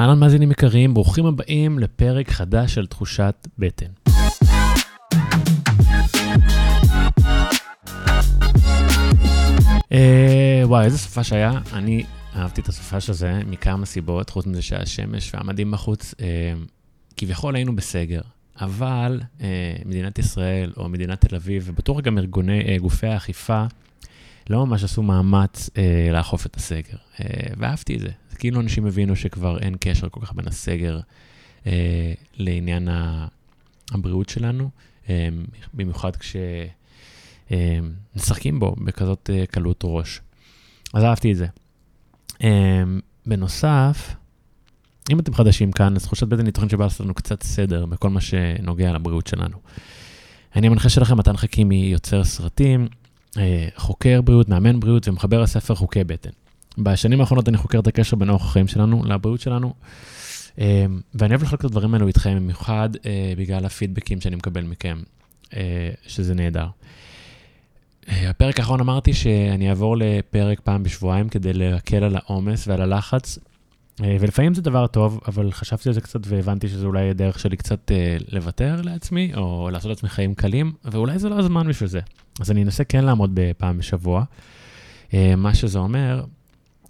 אהלן מאזינים יקרים, ברוכים הבאים לפרק חדש של תחושת בטן. אה, וואי, איזה סופש היה. אני אהבתי את הסופש הזה מכמה סיבות, חוץ מזה שהיה שמש והמדים בחוץ. אה, כביכול היינו בסגר, אבל אה, מדינת ישראל או מדינת תל אביב, ובטוח גם ארגוני, גופי האכיפה, לא ממש עשו מאמץ אה, לאכוף את הסגר. אה, ואהבתי את זה. זה כאילו אנשים הבינו שכבר אין קשר כל כך בין הסגר אה, לעניין ה- הבריאות שלנו, אה, במיוחד כשמשחקים אה, בו בכזאת אה, קלות ראש. אז אהבתי את זה. אה, בנוסף, אם אתם חדשים כאן, אז תחושת בטן היא תוכנית שבאה לעשות לנו קצת סדר בכל מה שנוגע לבריאות שלנו. אני המנחה שלכם, מתן חכימי, יוצר סרטים, חוקר בריאות, מאמן בריאות ומחבר הספר חוקי בטן. בשנים האחרונות אני חוקר את הקשר בין אורח החיים שלנו לבריאות שלנו, אה, ואני אוהב לחלוק את הדברים האלו איתכם, במיוחד אה, בגלל הפידבקים שאני מקבל מכם, אה, שזה נהדר. אה, בפרק האחרון אמרתי שאני אעבור לפרק פעם בשבועיים כדי להקל על העומס ועל הלחץ, אה, ולפעמים זה דבר טוב, אבל חשבתי על זה קצת והבנתי שזה אולי הדרך שלי קצת אה, לוותר לעצמי, או לעשות לעצמי חיים קלים, ואולי זה לא הזמן בשביל זה. אז אני אנסה כן לעמוד בפעם בשבוע. אה, מה שזה אומר,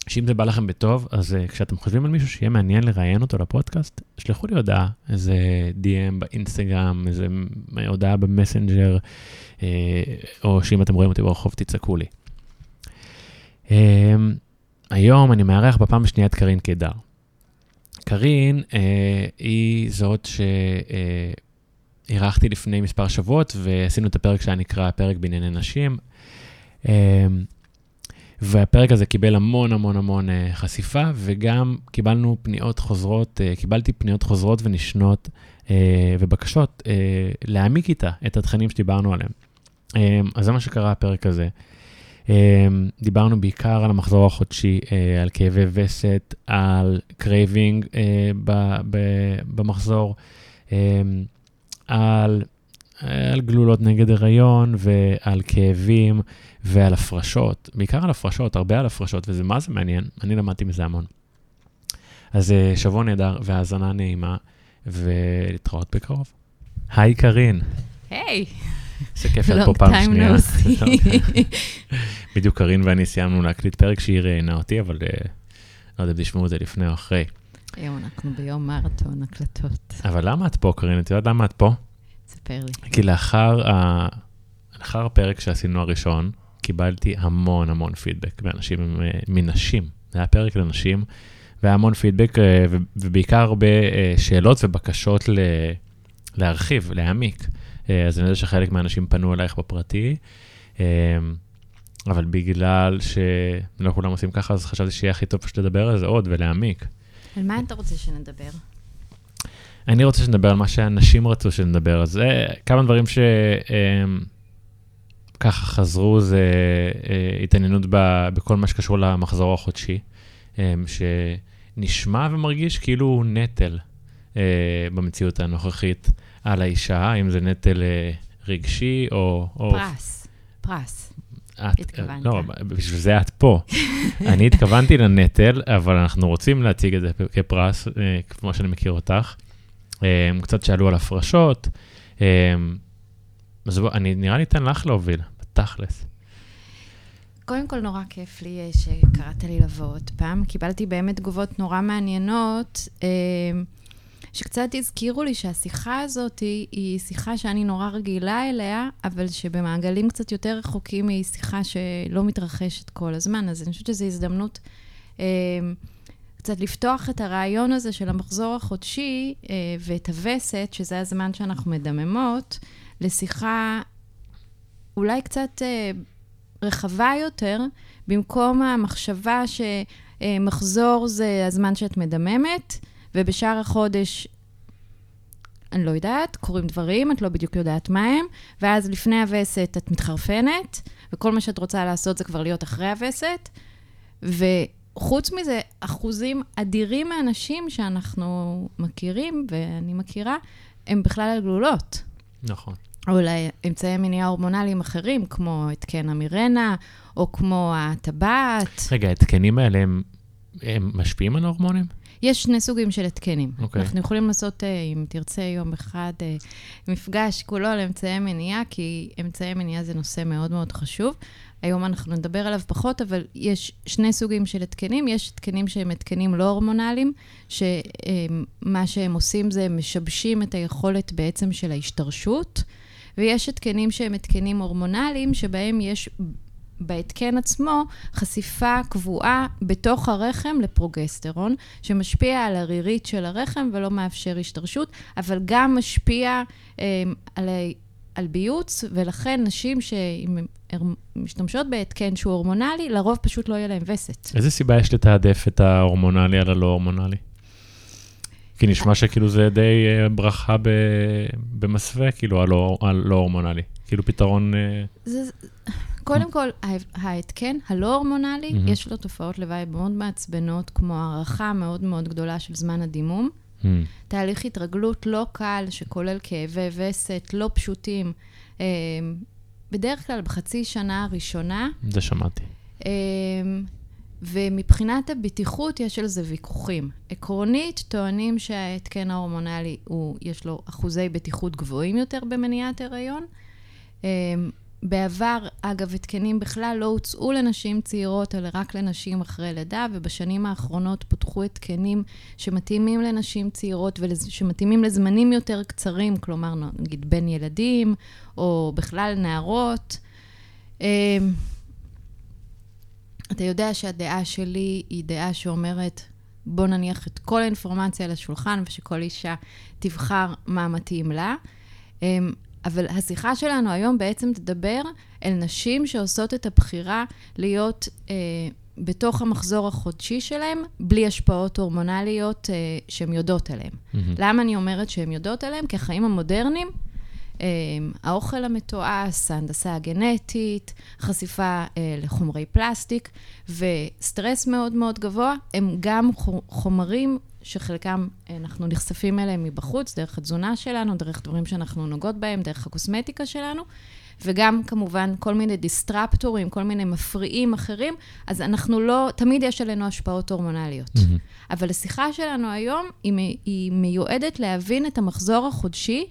שאם זה בא לכם בטוב, אז כשאתם חושבים על מישהו שיהיה מעניין לראיין אותו לפודקאסט, שלחו לי הודעה, איזה DM באינסטגרם, איזה הודעה במסנג'ר, או שאם אתם רואים אותי ברחוב, תצעקו לי. היום אני מארח בפעם השנייה את קארין קידר. קארין uh, היא זאת שאירחתי uh, לפני מספר שבועות, ועשינו את הפרק שהיה נקרא פרק בענייני נשים. Uh, והפרק הזה קיבל המון המון המון uh, חשיפה, וגם קיבלנו פניות חוזרות, uh, קיבלתי פניות חוזרות ונשנות uh, ובקשות uh, להעמיק איתה את התכנים שדיברנו עליהם. Um, אז זה מה שקרה הפרק הזה. Um, דיברנו בעיקר על המחזור החודשי, uh, על כאבי וסת, על craving ב- במחזור, um, על, על גלולות נגד הריון ועל כאבים. ועל הפרשות, בעיקר על הפרשות, הרבה על הפרשות, וזה מה זה מעניין, אני למדתי מזה המון. אז שבוע נהדר והאזנה נעימה, ולהתראות בקרוב. היי קארין. היי. איזה כיף את פה פעם שנייה. בדיוק קארין ואני סיימנו להקליט פרק שהיא ראיינה אותי, אבל לא יודע אם תשמעו את זה לפני או אחרי. היום אנחנו ביום מרתון הקלטות. אבל למה את פה, קארין? את יודעת למה את פה? ספר לי. כי לאחר, ה... לאחר הפרק שעשינו הראשון, קיבלתי המון המון פידבק מאנשים, מנשים. זה היה פרק לנשים, והיה המון פידבק, ובעיקר הרבה שאלות ובקשות ל... להרחיב, להעמיק. אז אני יודע שחלק מהאנשים פנו אלייך בפרטי, אבל בגלל שלא כולם עושים ככה, אז חשבתי שיהיה הכי טוב פשוט לדבר על זה עוד ולהעמיק. על מה אתה רוצה שנדבר? אני רוצה שנדבר על מה שאנשים רצו שנדבר, אז זה כמה דברים ש... ככה חזרו, זה אה, התעניינות ב, בכל מה שקשור למחזור החודשי, אה, שנשמע ומרגיש כאילו הוא נטל אה, במציאות הנוכחית על האישה, אם זה נטל אה, רגשי או... או... פרס, פרס. את, התכוונת. לא, בשביל זה את פה. אני התכוונתי לנטל, אבל אנחנו רוצים להציג את זה כפרס, אה, כמו שאני מכיר אותך. אה, קצת שאלו על הפרשות. אז בוא, אני נראה לי אתן לך להוביל, בתכלס. קודם כל, נורא כיף לי שקראת לי לבוא עוד פעם. קיבלתי באמת תגובות נורא מעניינות, שקצת הזכירו לי שהשיחה הזאת היא, היא שיחה שאני נורא רגילה אליה, אבל שבמעגלים קצת יותר רחוקים היא שיחה שלא מתרחשת כל הזמן. אז אני חושבת שזו הזדמנות אה, קצת לפתוח את הרעיון הזה של המחזור החודשי ואת הווסת, שזה הזמן שאנחנו מדממות, לשיחה אולי קצת אה, רחבה יותר, במקום המחשבה שמחזור זה הזמן שאת מדממת, ובשאר החודש, אני לא יודעת, קורים דברים, את לא בדיוק יודעת מה הם, ואז לפני הווסת את מתחרפנת, וכל מה שאת רוצה לעשות זה כבר להיות אחרי הווסת, וחוץ מזה, אחוזים אדירים מהאנשים שאנחנו מכירים, ואני מכירה, הם בכלל על גלולות. נכון. או אולי אמצעי מניעה הורמונליים אחרים, כמו התקן המירנה, או כמו הטבעת. רגע, ההתקנים האלה, הם, הם משפיעים על ההורמונים? יש שני סוגים של התקנים. אוקיי. אנחנו יכולים לעשות, אה, אם תרצה, יום אחד אה, מפגש כולו על אמצעי מניעה, כי אמצעי מניעה זה נושא מאוד מאוד חשוב. היום אנחנו נדבר עליו פחות, אבל יש שני סוגים של התקנים. יש התקנים שהם התקנים לא הורמונליים, שמה שהם עושים זה הם משבשים את היכולת בעצם של ההשתרשות, ויש התקנים שהם התקנים הורמונליים, שבהם יש בהתקן עצמו חשיפה קבועה בתוך הרחם לפרוגסטרון, שמשפיע על הרירית של הרחם ולא מאפשר השתרשות, אבל גם משפיע אה, על, על ביוץ, ולכן נשים שמשתמשות בהתקן שהוא הורמונלי, לרוב פשוט לא יהיה להם וסת. איזה סיבה יש לתעדף את ההורמונלי על הלא הורמונלי? כי נשמע שכאילו זה די אה, ברכה ב... במסווה, כאילו, הלא, הלא הורמונלי. כאילו פתרון... אה, זה, קודם כל, ההתקן הלא הורמונלי, mm-hmm. יש לו תופעות לוואי מאוד מעצבנות, כמו הערכה מאוד מאוד גדולה של זמן הדימום. Mm-hmm. תהליך התרגלות לא קל, שכולל כאבי וסת לא פשוטים. אה, בדרך כלל בחצי שנה הראשונה. זה שמעתי. אה, ומבחינת הבטיחות יש על זה ויכוחים. עקרונית, טוענים שההתקן ההורמונלי, הוא, יש לו אחוזי בטיחות גבוהים יותר במניעת הריון. בעבר, אגב, התקנים בכלל לא הוצאו לנשים צעירות, אלא רק לנשים אחרי לידה, ובשנים האחרונות פותחו התקנים שמתאימים לנשים צעירות ושמתאימים לזמנים יותר קצרים, כלומר, נגיד בין ילדים, או בכלל נערות. אמ, אתה יודע שהדעה שלי היא דעה שאומרת, בוא נניח את כל האינפורמציה על השולחן, ושכל אישה תבחר מה מתאים לה. אבל השיחה שלנו היום בעצם תדבר אל נשים שעושות את הבחירה להיות אה, בתוך המחזור החודשי שלהם, בלי השפעות הורמונליות אה, שהן יודעות עליהן. Mm-hmm. למה אני אומרת שהן יודעות עליהן? כי החיים המודרניים, אה, האוכל המתועש, ההנדסה הגנטית, חשיפה אה, לחומרי פלסטיק וסטרס מאוד מאוד גבוה, הם גם חומרים שחלקם אה, אנחנו נחשפים אליהם מבחוץ, דרך התזונה שלנו, דרך דברים שאנחנו נוגעות בהם, דרך הקוסמטיקה שלנו, וגם כמובן כל מיני דיסטרפטורים, כל מיני מפריעים אחרים, אז אנחנו לא, תמיד יש עלינו השפעות הורמונליות. Mm-hmm. אבל השיחה שלנו היום היא, היא מיועדת להבין את המחזור החודשי,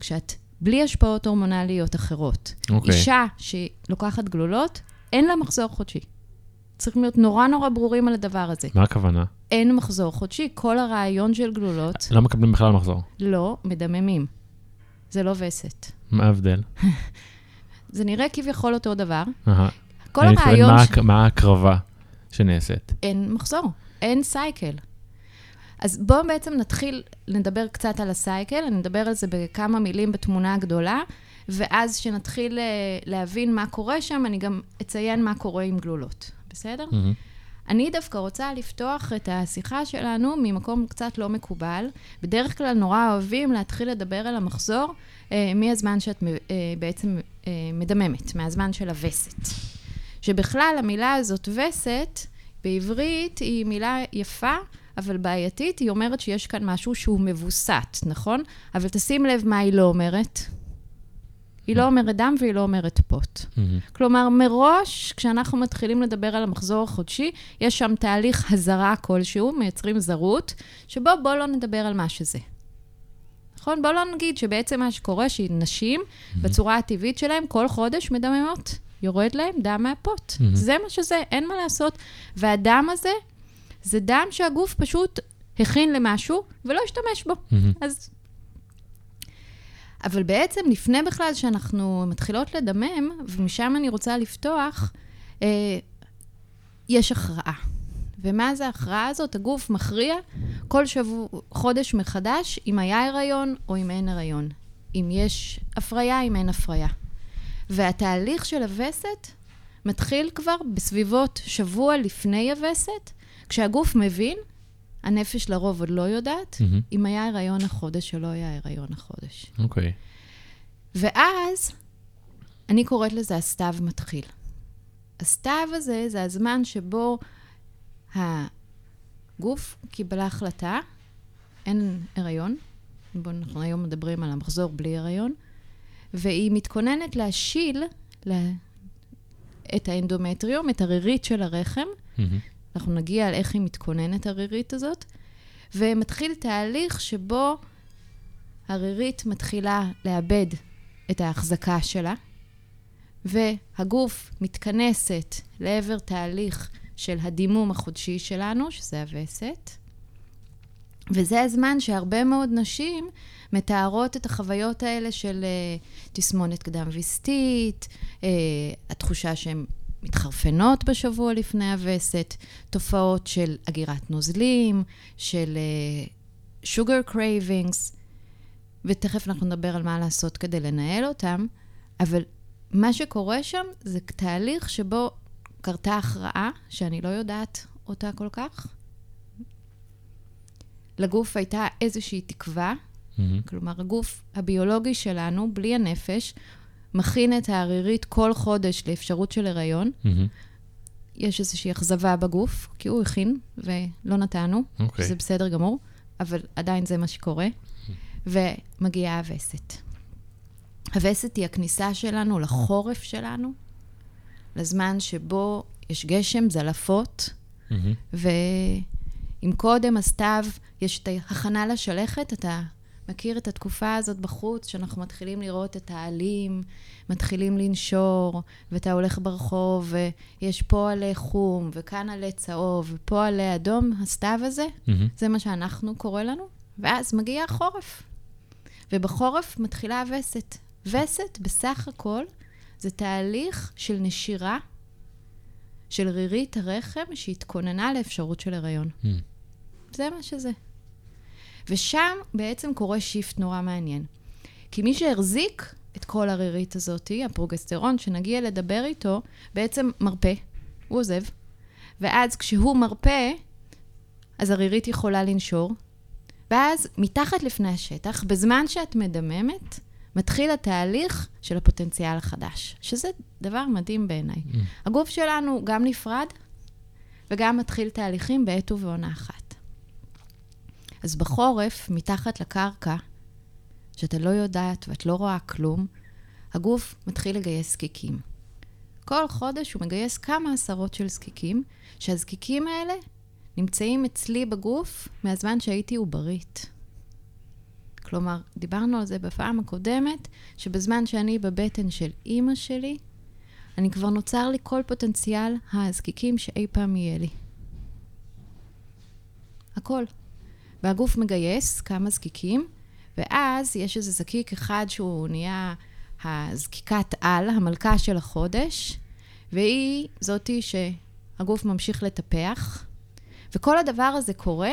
כשאת בלי השפעות הורמונליות אחרות. Okay. אוקיי. אישה שלוקחת גלולות, אין לה מחזור חודשי. צריכים להיות נורא נורא ברורים על הדבר הזה. מה הכוונה? אין מחזור חודשי, כל הרעיון של גלולות... לא מקבלים בכלל מחזור. לא, מדממים. זה לא וסת. מה ההבדל? זה נראה כביכול אותו דבר. כל הרעיון... אני מתכוון, מה ההקרבה שנעשית? אין מחזור, אין סייקל. אז בואו בעצם נתחיל לדבר קצת על הסייקל, אני אדבר על זה בכמה מילים בתמונה הגדולה, ואז כשנתחיל אה, להבין מה קורה שם, אני גם אציין מה קורה עם גלולות. בסדר? Mm-hmm. אני דווקא רוצה לפתוח את השיחה שלנו ממקום קצת לא מקובל. בדרך כלל נורא אוהבים להתחיל לדבר על המחזור אה, מהזמן שאת אה, בעצם אה, מדממת, מהזמן של הווסת. שבכלל המילה הזאת וסת, בעברית היא מילה יפה, אבל בעייתית, היא אומרת שיש כאן משהו שהוא מבוסת, נכון? אבל תשים לב מה היא לא אומרת. היא לא אומרת דם והיא לא אומרת פוט. Mm-hmm. כלומר, מראש, כשאנחנו מתחילים לדבר על המחזור החודשי, יש שם תהליך הזרה כלשהו, מייצרים זרות, שבו בואו לא נדבר על מה שזה. נכון? בואו לא נגיד שבעצם מה שקורה, שנשים, mm-hmm. בצורה הטבעית שלהם, כל חודש מדממות. יורד להם דם מהפוט. Mm-hmm. זה מה שזה, אין מה לעשות. והדם הזה, זה דם שהגוף פשוט הכין למשהו ולא השתמש בו. Mm-hmm. אז אבל בעצם, לפני בכלל שאנחנו מתחילות לדמם, ומשם אני רוצה לפתוח, אה, יש הכרעה. ומה זה ההכרעה הזאת? הגוף מכריע כל שבוע, חודש מחדש, אם היה הריון או אם אין הריון. אם יש הפריה, אם אין הפריה. והתהליך של הווסת מתחיל כבר בסביבות שבוע לפני הווסת, כשהגוף מבין הנפש לרוב עוד לא יודעת mm-hmm. אם היה הריון החודש או לא היה הריון החודש. אוקיי. Okay. ואז, אני קוראת לזה הסתיו מתחיל. הסתיו הזה זה הזמן שבו הגוף קיבלה החלטה, אין הריון, בואו, אנחנו היום מדברים על המחזור בלי הריון, והיא מתכוננת להשיל לה, את האנדומטריום, את הרירית של הרחם, mm-hmm. אנחנו נגיע על איך היא מתכוננת, הרירית הזאת, ומתחיל תהליך שבו הרירית מתחילה לאבד את ההחזקה שלה, והגוף מתכנסת לעבר תהליך של הדימום החודשי שלנו, שזה הווסת. וזה הזמן שהרבה מאוד נשים מתארות את החוויות האלה של uh, תסמונת קדם ויסטית, uh, התחושה שהן מתחרפנות בשבוע לפני הווסת, תופעות של אגירת נוזלים, של uh, sugar cravings, ותכף אנחנו נדבר על מה לעשות כדי לנהל אותם, אבל מה שקורה שם זה תהליך שבו קרתה הכרעה, שאני לא יודעת אותה כל כך. לגוף הייתה איזושהי תקווה, mm-hmm. כלומר, הגוף הביולוגי שלנו, בלי הנפש, מכין את הערירית כל חודש לאפשרות של הריון. Mm-hmm. יש איזושהי אכזבה בגוף, כי הוא הכין ולא נתנו, okay. אוקיי. שזה בסדר גמור, אבל עדיין זה מה שקורה. Mm-hmm. ומגיעה הווסת. הווסת היא הכניסה שלנו לחורף שלנו, לזמן שבו יש גשם, זלעפות, mm-hmm. ואם קודם הסתיו, יש את ההכנה לשלכת, אתה מכיר את התקופה הזאת בחוץ, שאנחנו מתחילים לראות את העלים, מתחילים לנשור, ואתה הולך ברחוב, ויש פה עלי חום, וכאן עלי צהוב, ופה עלי אדום, הסתיו הזה, mm-hmm. זה מה שאנחנו קורא לנו, ואז מגיע החורף. ובחורף מתחילה הווסת. וסת, בסך הכל, זה תהליך של נשירה של רירית הרחם שהתכוננה לאפשרות של הריון. Mm. זה מה שזה. ושם בעצם קורה שיפט נורא מעניין. כי מי שהחזיק את כל הרירית הזאת, הפרוגסטרון, שנגיע לדבר איתו, בעצם מרפה, הוא עוזב. ואז כשהוא מרפה, אז הרירית יכולה לנשור. ואז מתחת לפני השטח, בזמן שאת מדממת, מתחיל התהליך של הפוטנציאל החדש, שזה דבר מדהים בעיניי. Mm. הגוף שלנו גם נפרד וגם מתחיל תהליכים בעת ובעונה אחת. אז בחורף, מתחת לקרקע, שאתה לא יודעת ואת לא רואה כלום, הגוף מתחיל לגייס זקיקים. כל חודש הוא מגייס כמה עשרות של זקיקים, שהזקיקים האלה נמצאים אצלי בגוף מהזמן שהייתי עוברית. כלומר, דיברנו על זה בפעם הקודמת, שבזמן שאני בבטן של אימא שלי, אני כבר נוצר לי כל פוטנציאל הזקיקים שאי פעם יהיה לי. הכל. והגוף מגייס כמה זקיקים, ואז יש איזה זקיק אחד שהוא נהיה הזקיקת על, המלכה של החודש, והיא זאתי שהגוף ממשיך לטפח, וכל הדבר הזה קורה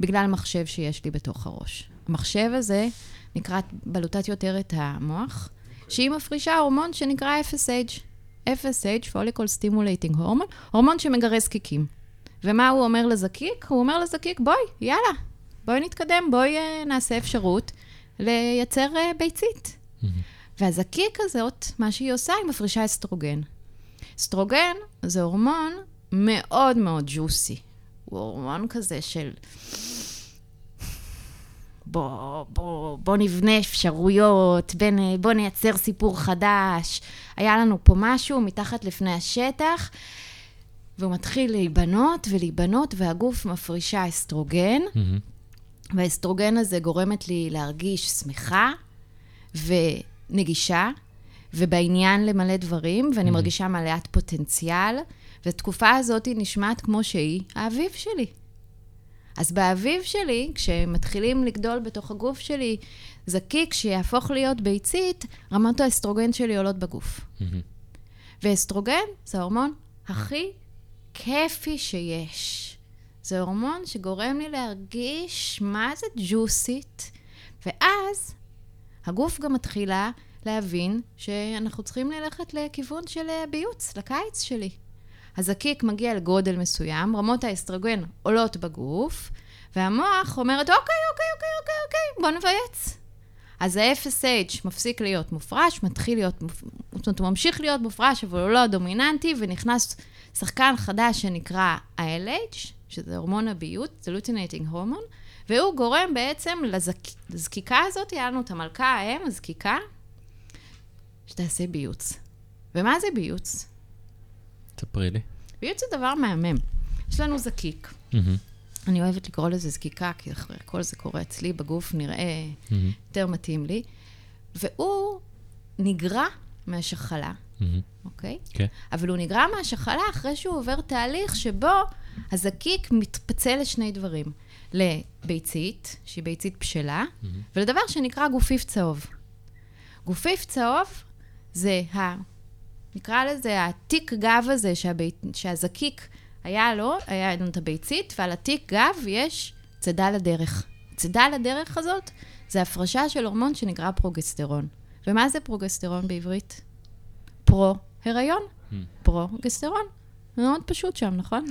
בגלל מחשב שיש לי בתוך הראש. המחשב הזה נקרא בלוטת יותרת המוח, שהיא מפרישה הורמון שנקרא FSH. FSH, follicle stimulating hormone, הורמון שמגרה זקיקים. ומה הוא אומר לזקיק? הוא אומר לזקיק, בואי, יאללה, בואי נתקדם, בואי uh, נעשה אפשרות לייצר uh, ביצית. Mm-hmm. והזקיק הזאת, מה שהיא עושה, היא מפרישה אסטרוגן. אסטרוגן זה הורמון מאוד מאוד ג'וסי. הוא הורמון כזה של... בוא, בוא, בוא נבנה אפשרויות, בין, בוא נייצר סיפור חדש. היה לנו פה משהו מתחת לפני השטח, והוא מתחיל להיבנות ולהיבנות, והגוף מפרישה אסטרוגן, mm-hmm. והאסטרוגן הזה גורמת לי להרגיש שמחה ונגישה, ובעניין למלא דברים, ואני mm-hmm. מרגישה מלאת פוטנציאל, והתקופה הזאת נשמעת כמו שהיא, האביב שלי. אז באביב שלי, כשמתחילים לגדול בתוך הגוף שלי זקיק שיהפוך להיות ביצית, רמות האסטרוגן שלי עולות בגוף. Mm-hmm. ואסטרוגן זה ההורמון הכי כיפי שיש. זה הורמון שגורם לי להרגיש מה זה ג'וסית, ואז הגוף גם מתחילה להבין שאנחנו צריכים ללכת לכיוון של ביוץ, לקיץ שלי. הזקיק מגיע לגודל מסוים, רמות האסטרוגן עולות בגוף, והמוח אומרת, אוקיי, אוקיי, אוקיי, אוקיי, אוקיי, בוא נבייץ. אז ה-FSH מפסיק להיות מופרש, מתחיל להיות, זאת אומרת, הוא ממשיך להיות מופרש, אבל הוא לא דומיננטי, ונכנס שחקן חדש שנקרא ה-LH, שזה הורמון הביוץ, זה luteinizing hormone, והוא גורם בעצם לזק... לזקיקה הזאת, היה לנו את המלכה האם, הזקיקה, שתעשה ביוץ. ומה זה ביוץ? ספרי לי. ביוץ זה דבר מהמם. יש לנו זקיק. מהמם, אני אוהבת לקרוא לזה זקיקה, כי אחרי כל זה קורה אצלי בגוף, נראה מהמם, יותר מתאים לי. והוא נגרע מהשחלה. אוקיי? כן. אבל הוא נגרע מהשחלה אחרי שהוא עובר תהליך שבו הזקיק מתפצל לשני דברים. לביצית, שהיא ביצית בשלה, ולדבר שנקרא גופיף צהוב. גופיף צהוב זה ה... נקרא לזה התיק גב הזה שהבית, שהזקיק היה לו, היה לנו את הביצית, ועל התיק גב יש צידה לדרך. צידה לדרך הזאת זה הפרשה של הורמון שנקרא פרוגסטרון. ומה זה פרוגסטרון בעברית? פרו-הריון. Hmm. פרוגסטרון. זה מאוד פשוט שם, נכון?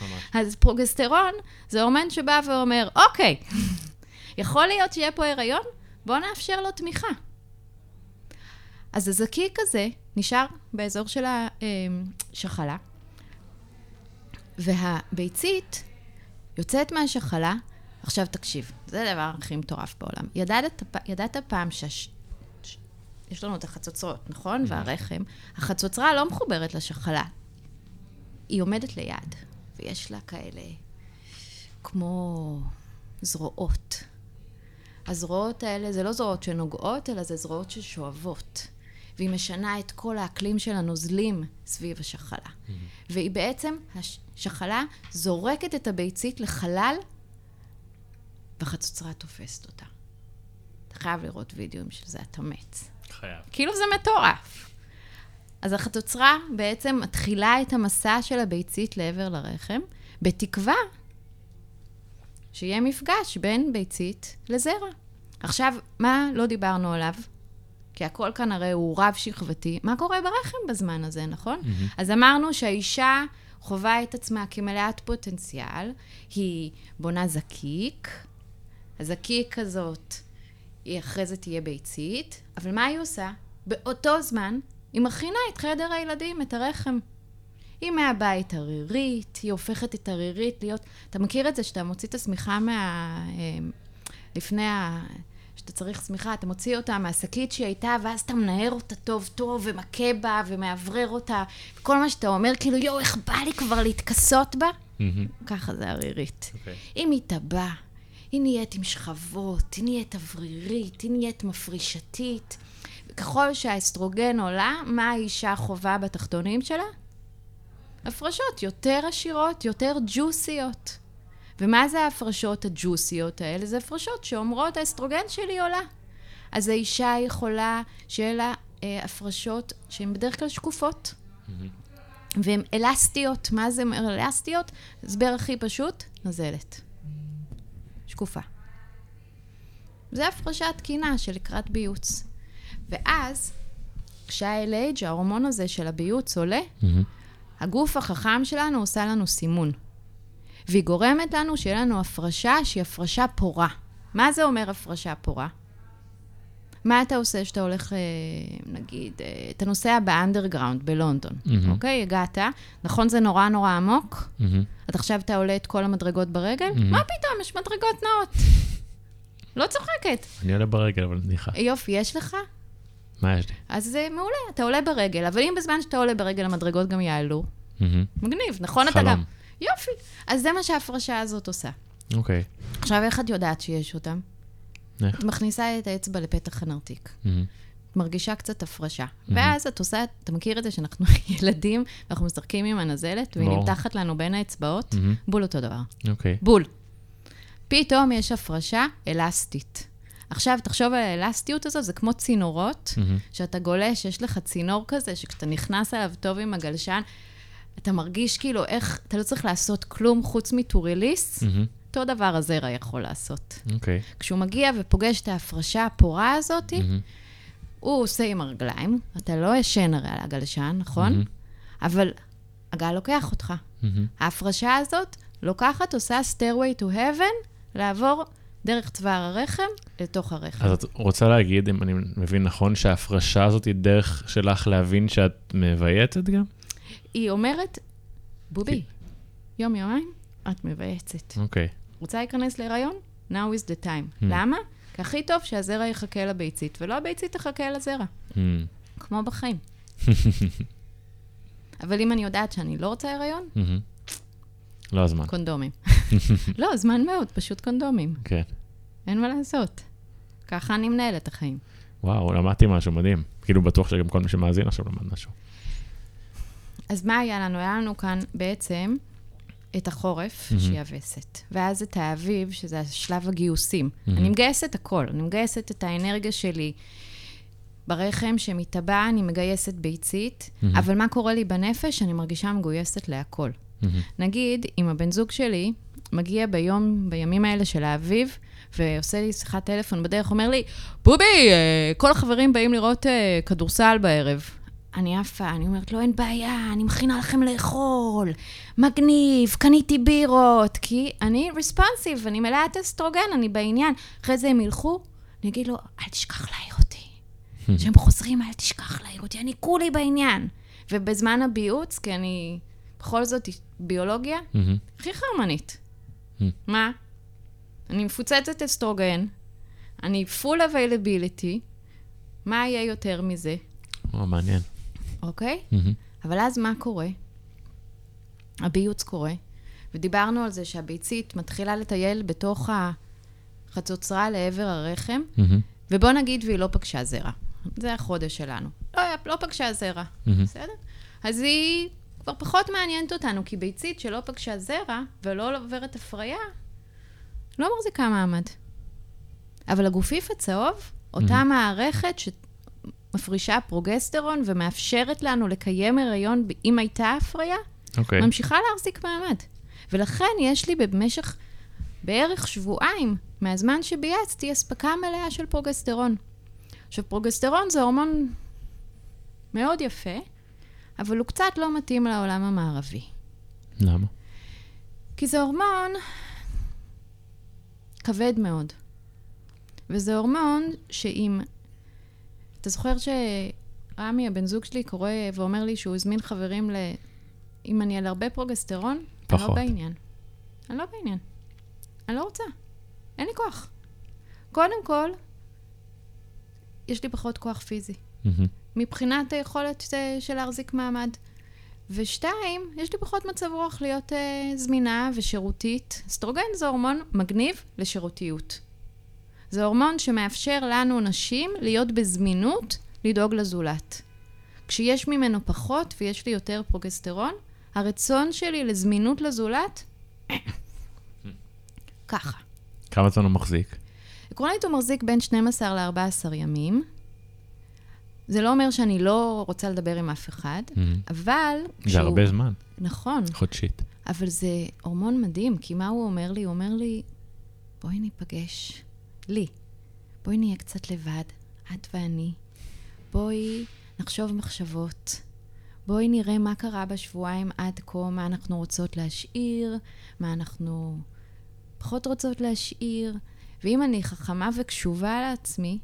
ממש. אז פרוגסטרון זה הורמון שבא ואומר, אוקיי, יכול להיות שיהיה פה הריון? בואו נאפשר לו תמיכה. אז הזקיק הזה נשאר באזור של השחלה, והביצית יוצאת מהשחלה. עכשיו תקשיב, זה הדבר הכי מטורף בעולם. ידעת, ידעת פעם שיש... יש לנו את החצוצרות, נכון? והרחם. החצוצרה לא מחוברת לשחלה. היא עומדת ליד, ויש לה כאלה כמו זרועות. הזרועות האלה זה לא זרועות שנוגעות, אלא זה זרועות ששואבות. והיא משנה את כל האקלים של הנוזלים סביב השחלה. והיא בעצם, השחלה זורקת את הביצית לחלל, והחצוצרה תופסת אותה. אתה חייב לראות וידאוים של זה, אתה מת. חייב. כאילו זה מטורף. אז החצוצרה בעצם מתחילה את המסע של הביצית לעבר לרחם, בתקווה שיהיה מפגש בין ביצית לזרע. עכשיו, מה לא דיברנו עליו? כי הכל כאן הרי הוא רב-שכבתי. מה קורה ברחם בזמן הזה, נכון? מהמם. אז אמרנו שהאישה חווה את עצמה כמלאת פוטנציאל, היא בונה זקיק, הזקיק הזאת, היא אחרי זה תהיה ביצית, אבל מה היא עושה? באותו זמן, היא מכינה את חדר הילדים, את הרחם. היא מהבית ערירית, היא הופכת את הרירית להיות... אתה מכיר את זה שאתה מוציא את השמיכה מה... אה, לפני ה... שאתה צריך שמיכה, אתה מוציא אותה מהשקית שהיא הייתה, ואז אתה מנער אותה טוב טוב, ומכה בה, ומאוורר אותה. כל מה שאתה אומר, כאילו, יואו, איך בא לי כבר להתכסות בה? מהמם. ככה זה ערירית. אוקיי. היא מתאבא, היא נהיית עם שכבות, היא נהיית אוורירית, היא נהיית מפרישתית. ככל שהאסטרוגן עולה, מה האישה חווה בתחתונים שלה? הפרשות יותר עשירות, יותר ג'וסיות. ומה זה ההפרשות הג'וסיות האלה? זה הפרשות שאומרות, האסטרוגן שלי עולה. אז האישה יכולה שיהיה לה אה, הפרשות שהן בדרך כלל שקופות. והן אלסטיות. מה זה אומר אלסטיות? הסבר הכי פשוט, נזלת. שקופה. זה הפרשה תקינה של לקראת ביוץ. ואז, כשה-LH, ההורמון הזה של הביוץ עולה, מהמם. הגוף החכם שלנו עושה לנו סימון. והיא גורמת לנו שיהיה לנו הפרשה שהיא הפרשה פורה. מה זה אומר הפרשה פורה? מה אתה עושה כשאתה הולך, אה, נגיד, אה, אתה נוסע באנדרגראונד בלונדון, מהמם. אוקיי? הגעת, נכון זה נורא נורא עמוק? מהמם. אז עכשיו אתה עולה את כל המדרגות ברגל? מהמם. מה פתאום, יש מדרגות נאות. לא צוחקת. אני עולה ברגל, אבל סליחה. יופי, יש לך? מה יש לי? אז זה מעולה, אתה עולה ברגל. אבל אם בזמן שאתה עולה ברגל המדרגות גם יעלו, מהמם. מגניב, נכון? אתה חלום. גם... יופי. אז זה מה שההפרשה הזאת עושה. אוקיי. עכשיו, איך את יודעת שיש אותם? איך? את מכניסה את האצבע לפתח הנרתיק. את מרגישה קצת הפרשה. ואז את עושה, אתה מכיר את זה שאנחנו ילדים, ואנחנו משחקים עם הנזלת, והיא. נמתחת לנו בין האצבעות? בול אותו דבר. אוקיי. בול. פתאום יש הפרשה אלסטית. עכשיו, תחשוב על האלסטיות הזאת, זה כמו צינורות. שאתה גולש, יש לך צינור כזה, שכשאתה נכנס אליו טוב עם הגלשן, אתה מרגיש כאילו איך, אתה לא צריך לעשות כלום חוץ מטוריליס, מהמם. אותו דבר הזרע יכול לעשות. אוקיי. כשהוא מגיע ופוגש את ההפרשה הפורה הזאת, מהמם. הוא עושה עם הרגליים, אתה לא ישן הרי על הגלשן, נכון? מהמם. אבל הגל לוקח אותך. מהמם. ההפרשה הזאת לוקחת, עושה stairway to heaven, לעבור דרך צוואר הרחם לתוך הרחם. אז את רוצה להגיד, אם אני מבין נכון, שההפרשה הזאת היא דרך שלך להבין שאת מבייצת גם? היא אומרת, בובי, יום-יומיים, את מבייצת. אוקיי. רוצה להיכנס להיריון? now is the time. Hmm. למה? כי הכי טוב שהזרע יחכה לביצית, ולא הביצית תחכה לזרע, מהמם. כמו בחיים. אבל אם אני יודעת שאני לא רוצה הריון, מהמם. לא הזמן. קונדומים. לא, זמן מאוד, פשוט קונדומים. כן. אין מה לעשות. ככה אני מנהלת את החיים. וואו, למדתי משהו מדהים. כאילו, בטוח שגם כל מי שמאזין עכשיו למד משהו. אז מה היה לנו? היה לנו כאן בעצם את החורף, מהמם. שהיא הווסת, ואז את האביב, שזה שלב הגיוסים. מהמם. אני מגייסת הכל, אני מגייסת את האנרגיה שלי. ברחם שמתאבע, אני מגייסת ביצית, מהמם. אבל מה קורה לי בנפש? אני מרגישה מגויסת להכל. מהמם. נגיד, אם הבן זוג שלי מגיע ביום, בימים האלה של האביב, ועושה לי שיחת טלפון בדרך, אומר לי, בובי, אה, כל החברים באים לראות אה, כדורסל בערב. אני עפה, אני אומרת לו, אין בעיה, אני מכינה לכם לאכול, מגניב, קניתי בירות, כי אני רספונסיב, אני מלאת אסטרוגן, אני בעניין. אחרי זה הם ילכו, אני אגיד לו, אל תשכח להעיר אותי. כשהם חוזרים, אל תשכח להעיר אותי, אני כולי בעניין. ובזמן הביוץ, כי אני בכל זאת ביולוגיה. הכי חרמנית. מה? אני מפוצצת אסטרוגן, אני full availability, מה יהיה יותר מזה, מעניין. אוקיי? מהמם. אבל אז מה קורה? הביוץ קורה, ודיברנו על זה שהביצית מתחילה לטייל בתוך החצוצרה לעבר הרחם, מהמם. ובוא נגיד והיא לא פגשה זרע. זה החודש שלנו. לא, לא פגשה זרע, מהמם. בסדר? אז היא כבר פחות מעניינת אותנו, כי ביצית שלא פגשה זרע ולא עוברת הפריה, לא מחזיקה מעמד. אבל הגופיף הצהוב, אותה מערכת שמפרישה פרוגסטרון ומאפשרת לנו לקיים הריון אם הייתה הפריה, אוקיי. ממשיכה להחזיק מעמד. ולכן יש לי במשך בערך שבועיים מהזמן שבייצתי אספקה מלאה של פרוגסטרון. עכשיו, פרוגסטרון זה הורמון מאוד יפה, אבל הוא קצת לא מתאים לעולם המערבי. למה? כי זה הורמון כבד מאוד. וזה הורמון שאם... אתה זוכר שרמי, הבן זוג שלי, קורא ואומר לי שהוא הזמין חברים ל... אם אני על הרבה פרוגסטרון, אני לא פחות. בעניין. אני לא בעניין. אני לא רוצה. אין לי כוח. קודם כל, יש לי פחות כוח פיזי. מבחינת היכולת אה, של להחזיק מעמד. ושתיים, יש לי פחות מצב רוח להיות אה, זמינה ושירותית. אסטרוגן זה הורמון מגניב לשירותיות. זה הורמון שמאפשר לנו, נשים, להיות בזמינות, לדאוג לזולת. כשיש ממנו פחות ויש לי יותר פרוגסטרון, הרצון שלי לזמינות לזולת, ככה. כמה זמן הוא מחזיק? עקרונית הוא מחזיק בין 12 ל-14 ימים. זה לא אומר שאני לא רוצה לדבר עם אף אחד, מהמם. אבל... זה הרבה זמן, נכון, חודשית. אבל זה הורמון מדהים, כי מה הוא אומר לי? הוא אומר לי, בואי ניפגש. לי. בואי נהיה קצת לבד, את ואני. בואי נחשוב מחשבות. בואי נראה מה קרה בשבועיים עד כה, מה אנחנו רוצות להשאיר, מה אנחנו פחות רוצות להשאיר. ואם אני חכמה וקשובה לעצמי,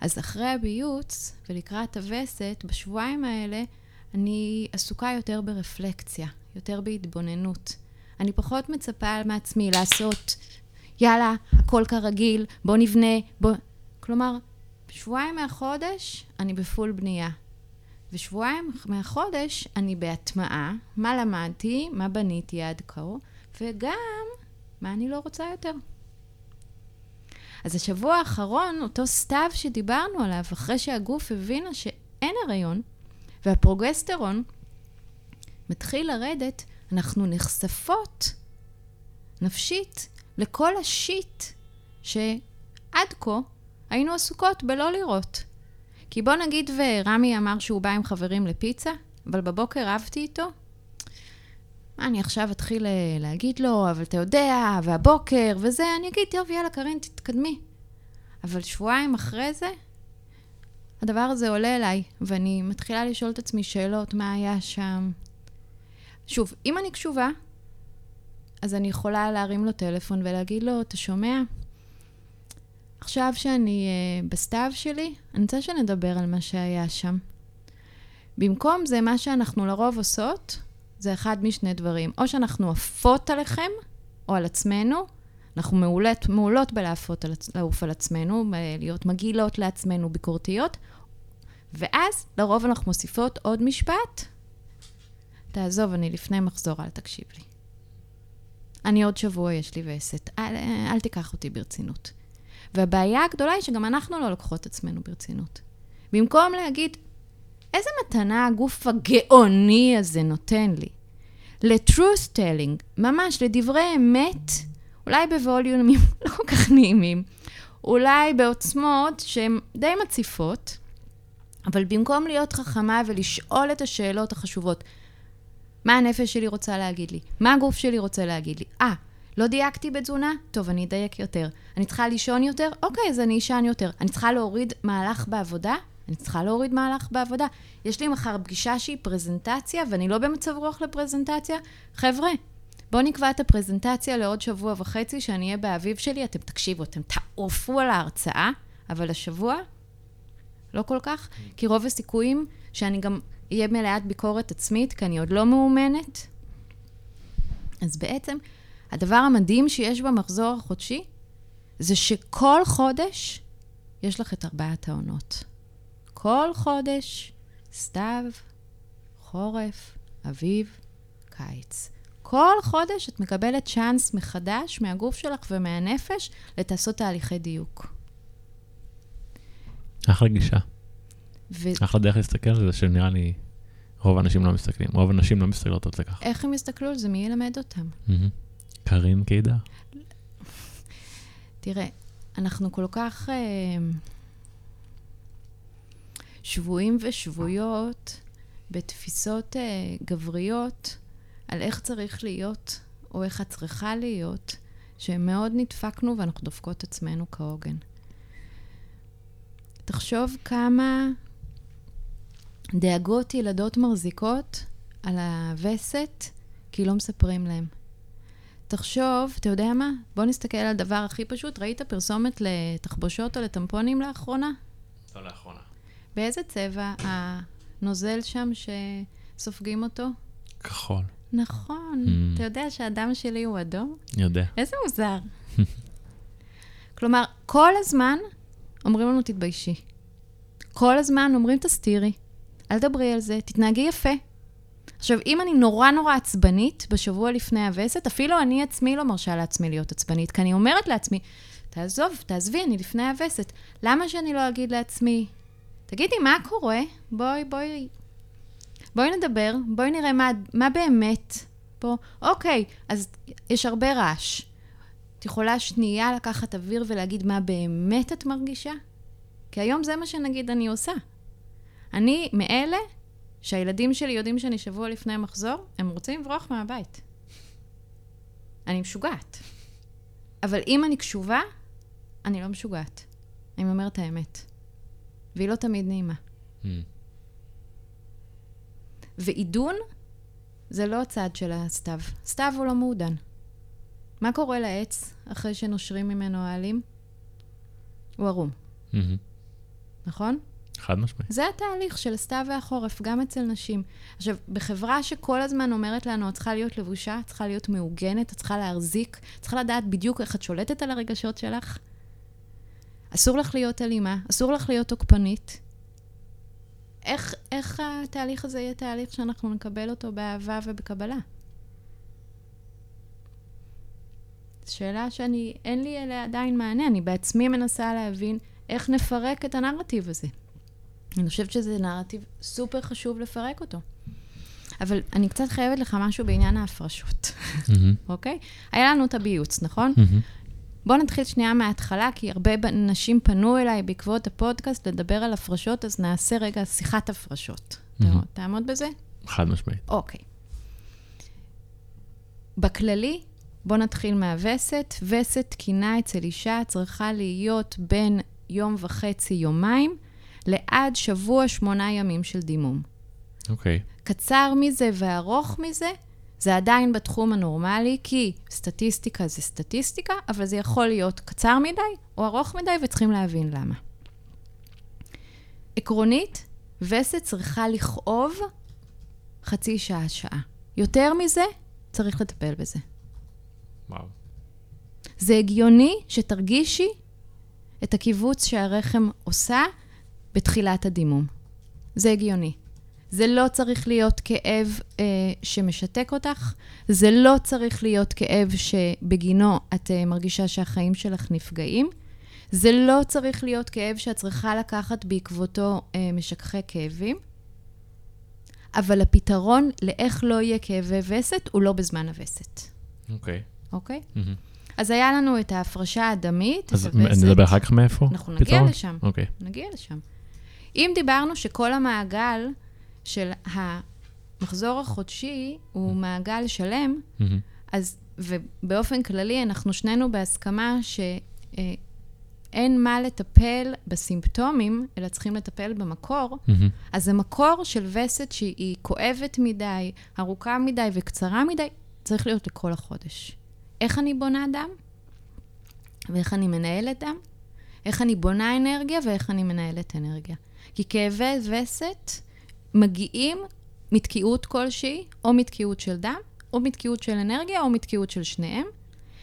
אז אחרי הביוץ ולקראת הווסת, בשבועיים האלה, אני עסוקה יותר ברפלקציה, יותר בהתבוננות. אני פחות מצפה מעצמי לעשות, יאללה, הכל כרגיל, בוא נבנה, בוא... כלומר, שבועיים מהחודש אני בפול בנייה. ושבועיים מהחודש אני בהטמעה, מה למדתי, מה בניתי עד כה, וגם מה אני לא רוצה יותר. אז השבוע האחרון, אותו סתיו שדיברנו עליו, אחרי שהגוף הבינה שאין הריון, והפרוגסטרון מתחיל לרדת, אנחנו נחשפות נפשית לכל השיט שעד כה היינו עסוקות בלא לראות. כי בוא נגיד ורמי אמר שהוא בא עם חברים לפיצה, אבל בבוקר רבתי איתו. מה, אני עכשיו אתחיל אה, להגיד לו, אבל אתה יודע, והבוקר וזה, אני אגיד, טוב, יאללה, קארין, תתקדמי. אבל שבועיים אחרי זה, הדבר הזה עולה אליי, ואני מתחילה לשאול את עצמי שאלות, מה היה שם? שוב, אם אני קשובה, אז אני יכולה להרים לו טלפון ולהגיד לו, אתה שומע? עכשיו שאני uh, בסתיו שלי, אני רוצה שנדבר על מה שהיה שם. במקום זה, מה שאנחנו לרוב עושות, זה אחד משני דברים. או שאנחנו עפות עליכם, או על עצמנו. אנחנו מעולות, מעולות בלעפות על, לעוף על עצמנו, להיות מגעילות לעצמנו, ביקורתיות. ואז, לרוב אנחנו מוסיפות עוד משפט. תעזוב, אני לפני מחזור, אל תקשיב לי. אני עוד שבוע יש לי וסת, אל, אל תיקח אותי ברצינות. והבעיה הגדולה היא שגם אנחנו לא לוקחות את עצמנו ברצינות. במקום להגיד, איזה מתנה הגוף הגאוני הזה נותן לי? ל-truth telling, ממש לדברי אמת, אולי בווליומים לא כל כך נעימים, אולי בעוצמות שהן די מציפות, אבל במקום להיות חכמה ולשאול את השאלות החשובות, מה הנפש שלי רוצה להגיד לי? מה הגוף שלי רוצה להגיד לי? אה, לא דייקתי בתזונה? טוב, אני אדייק יותר. אני צריכה לישון יותר? אוקיי, אז אני אשן יותר. אני צריכה להוריד מהלך בעבודה? אני צריכה להוריד מהלך בעבודה. יש לי מחר פגישה שהיא פרזנטציה, ואני לא במצב רוח לפרזנטציה. חבר'ה, בואו נקבע את הפרזנטציה לעוד שבוע וחצי, שאני אהיה באביב שלי. אתם תקשיבו, אתם תעופו על ההרצאה, אבל השבוע, לא כל כך, כי רוב הסיכויים שאני גם אהיה מלאת ביקורת עצמית, כי אני עוד לא מאומנת. אז בעצם, הדבר המדהים שיש במחזור החודשי, זה שכל חודש יש לך את ארבעת העונות. כל חודש, סתיו, חורף, אביב, קיץ. כל חודש את מקבלת צ'אנס מחדש מהגוף שלך ומהנפש לתעשות תהליכי דיוק. אחלה גישה. ו... אחלה דרך להסתכל על זה, שנראה לי רוב האנשים לא מסתכלים. רוב האנשים לא מסתכלות על זה ככה. איך הם יסתכלו על זה? מי ילמד אותם? קארין קידר. תראה, אנחנו כל כך... Uh, שבויים ושבויות בתפיסות uh, גבריות על איך צריך להיות, או איך את צריכה להיות, שמאוד נדפקנו ואנחנו דופקות עצמנו כהוגן. תחשוב כמה דאגות ילדות מחזיקות על הווסת, כי לא מספרים להם. תחשוב, אתה יודע מה? בוא נסתכל על הדבר הכי פשוט. ראית פרסומת לתחבושות או לטמפונים לאחרונה? לא לאחרונה. באיזה צבע הנוזל שם שסופגים אותו? כחול. נכון. Mm. אתה יודע שהדם שלי הוא אדום? יודע. איזה מוזר. כלומר, כל הזמן אומרים לנו, תתביישי. כל הזמן אומרים, תסתירי. אל תדברי על זה, תתנהגי יפה. עכשיו, אם אני נורא נורא עצבנית בשבוע לפני הווסת, אפילו אני עצמי לא מרשה לעצמי להיות עצבנית, כי אני אומרת לעצמי, תעזוב, תעזבי, אני לפני הווסת. למה שאני לא אגיד לעצמי, תגידי, מה קורה? בואי, בואי, בואי נדבר, בואי נראה מה, מה באמת פה. אוקיי, אז יש הרבה רעש. את יכולה שנייה לקחת אוויר ולהגיד מה באמת את מרגישה? כי היום זה מה שנגיד אני עושה. אני מאלה שהילדים שלי יודעים שאני שבוע לפני מחזור, הם רוצים לברוח מהבית. אני משוגעת. אבל אם אני קשובה, אני לא משוגעת. אני אומרת האמת. והיא לא תמיד נעימה. Mm. ועידון זה לא הצד של הסתיו. סתיו הוא לא מעודן. מה קורה לעץ אחרי שנושרים ממנו העלים? הוא ערום. Mm-hmm. נכון? חד משמעית. זה התהליך של הסתיו והחורף, גם אצל נשים. עכשיו, בחברה שכל הזמן אומרת לנו, את צריכה להיות לבושה, את צריכה להיות מעוגנת, את צריכה להחזיק, את צריכה לדעת בדיוק איך את שולטת על הרגשות שלך, אסור לך להיות אלימה, אסור לך להיות תוקפנית. איך, איך התהליך הזה יהיה תהליך שאנחנו נקבל אותו באהבה ובקבלה? שאלה שאני, אין לי אליה עדיין מענה, אני בעצמי מנסה להבין איך נפרק את הנרטיב הזה. אני חושבת שזה נרטיב סופר חשוב לפרק אותו. אבל אני קצת חייבת לך משהו בעניין ההפרשות, אוקיי? Okay? היה לנו את הביוץ, נכון? בואו נתחיל שנייה מההתחלה, כי הרבה נשים פנו אליי בעקבות הפודקאסט לדבר על הפרשות, אז נעשה רגע שיחת הפרשות. תעמוד בזה? חד משמעית. אוקיי. בכללי, בואו נתחיל מהווסת. וסת תקינה אצל אישה צריכה להיות בין יום וחצי, יומיים, לעד שבוע, שמונה ימים של דימום. אוקיי. Okay. קצר מזה וארוך מזה, זה עדיין בתחום הנורמלי, כי סטטיסטיקה זה סטטיסטיקה, אבל זה יכול להיות קצר מדי או ארוך מדי, וצריכים להבין למה. עקרונית, וסת צריכה לכאוב חצי שעה, שעה. יותר מזה, צריך לטפל בזה. וואו. זה הגיוני שתרגישי את הקיבוץ שהרחם עושה בתחילת הדימום. זה הגיוני. זה לא צריך להיות כאב אה, שמשתק אותך, זה לא צריך להיות כאב שבגינו את אה, מרגישה שהחיים שלך נפגעים, זה לא צריך להיות כאב שאת צריכה לקחת בעקבותו אה, משככי כאבים, אבל הפתרון לאיך לא יהיה כאבי וסת הוא לא בזמן הווסת, אוקיי. אוקיי? מהמם. אז היה לנו את ההפרשה הדמית, אז את הווסת. נדבר אחר כך מאיפה? אנחנו נגיע פתרון? לשם. אוקיי. נגיע לשם. אם דיברנו שכל המעגל של המחזור החודשי הוא מעגל שלם, מהמם. אז, ובאופן כללי, אנחנו שנינו בהסכמה שאין מה לטפל בסימפטומים, אלא צריכים לטפל במקור, מהמם. אז המקור של וסת שהיא כואבת מדי, ארוכה מדי וקצרה מדי, צריך להיות לכל החודש. איך אני בונה דם? ואיך אני מנהלת דם? איך אני בונה אנרגיה ואיך אני מנהלת אנרגיה. כי כאבי וסת מגיעים מתקיעות כלשהי, או מתקיעות של דם, או מתקיעות של אנרגיה, או מתקיעות של שניהם.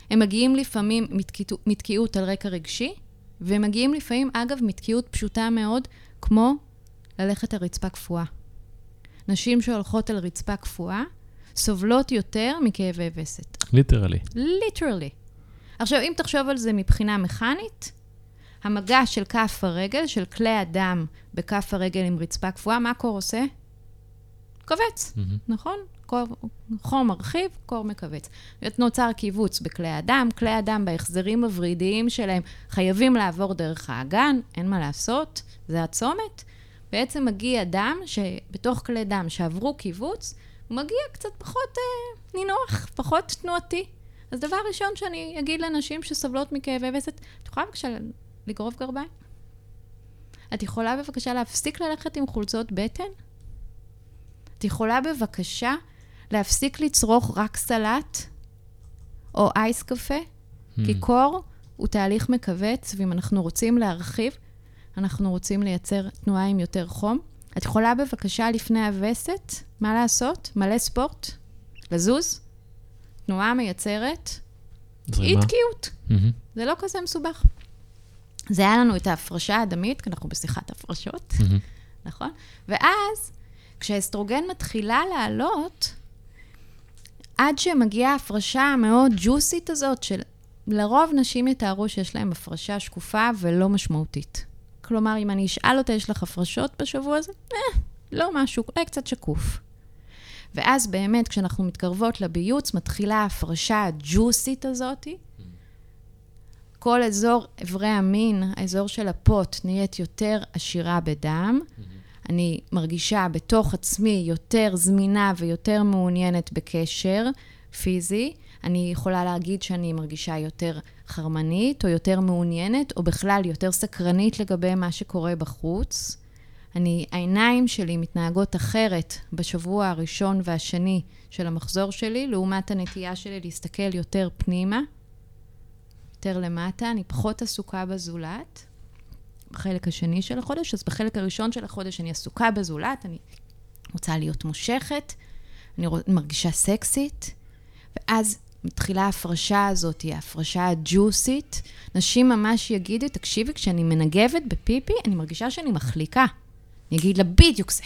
הם מגיעים לפעמים מתקיעות, מתקיעות על רקע רגשי, והם מגיעים לפעמים, אגב, מתקיעות פשוטה מאוד, כמו ללכת על רצפה קפואה. נשים שהולכות על רצפה קפואה סובלות יותר מכאבי וסת. Literally. Literally. עכשיו, אם תחשוב על זה מבחינה מכנית, המגע של כף הרגל, של כלי הדם בכף הרגל עם רצפה קפואה, מה קור עושה? מכווץ, מהמם. נכון? קור, חום מרחיב, קור מכווץ. נוצר כיווץ בכלי הדם, כלי הדם בהחזרים הוורידיים שלהם חייבים לעבור דרך האגן, אין מה לעשות, זה הצומת. בעצם מגיע דם שבתוך כלי דם שעברו קיבוץ, הוא מגיע קצת פחות אה, נינוח, פחות תנועתי. אז דבר ראשון שאני אגיד לנשים שסובלות מכאבי וסת, את יכולה בבקשה לגרוב גרביים? את יכולה בבקשה להפסיק ללכת עם חולצות בטן? את יכולה בבקשה להפסיק לצרוך רק סלט או אייס קפה? כי מהמם. קור הוא תהליך מכווץ, ואם אנחנו רוצים להרחיב, אנחנו רוצים לייצר תנועה עם יותר חום. את יכולה בבקשה לפני הווסת, מה לעשות? מלא ספורט? לזוז? תנועה מייצרת אי זרימה. תקיעות. מהמם. זה לא כזה מסובך. זה היה לנו את ההפרשה הדמית, כי אנחנו בשיחת הפרשות. נכון? ואז, כשהאסטרוגן מתחילה לעלות, עד שמגיעה ההפרשה המאוד ג'וסית הזאת, של לרוב נשים יתארו שיש להן הפרשה שקופה ולא משמעותית. כלומר, אם אני אשאל אותה, יש לך הפרשות בשבוע הזה? אה, לא משהו, אולי קצת שקוף. ואז באמת, כשאנחנו מתקרבות לביוץ, מתחילה ההפרשה הג'וסית הזאתי. כל אזור אברי המין, האזור של הפוט, נהיית יותר עשירה בדם. אני מרגישה בתוך עצמי יותר זמינה ויותר מעוניינת בקשר פיזי. אני יכולה להגיד שאני מרגישה יותר חרמנית, או יותר מעוניינת, או בכלל יותר סקרנית לגבי מה שקורה בחוץ. אני, העיניים שלי מתנהגות אחרת בשבוע הראשון והשני של המחזור שלי, לעומת הנטייה שלי להסתכל יותר פנימה, יותר למטה. אני פחות עסוקה בזולת. בחלק השני של החודש, אז בחלק הראשון של החודש אני עסוקה בזולת, אני רוצה להיות מושכת, אני מרגישה סקסית, ואז מתחילה ההפרשה הזאת, ההפרשה הג'וסית. נשים ממש יגידו, תקשיבי, כשאני מנגבת בפיפי, אני מרגישה שאני מחליקה. אני אגיד לה, בדיוק זה.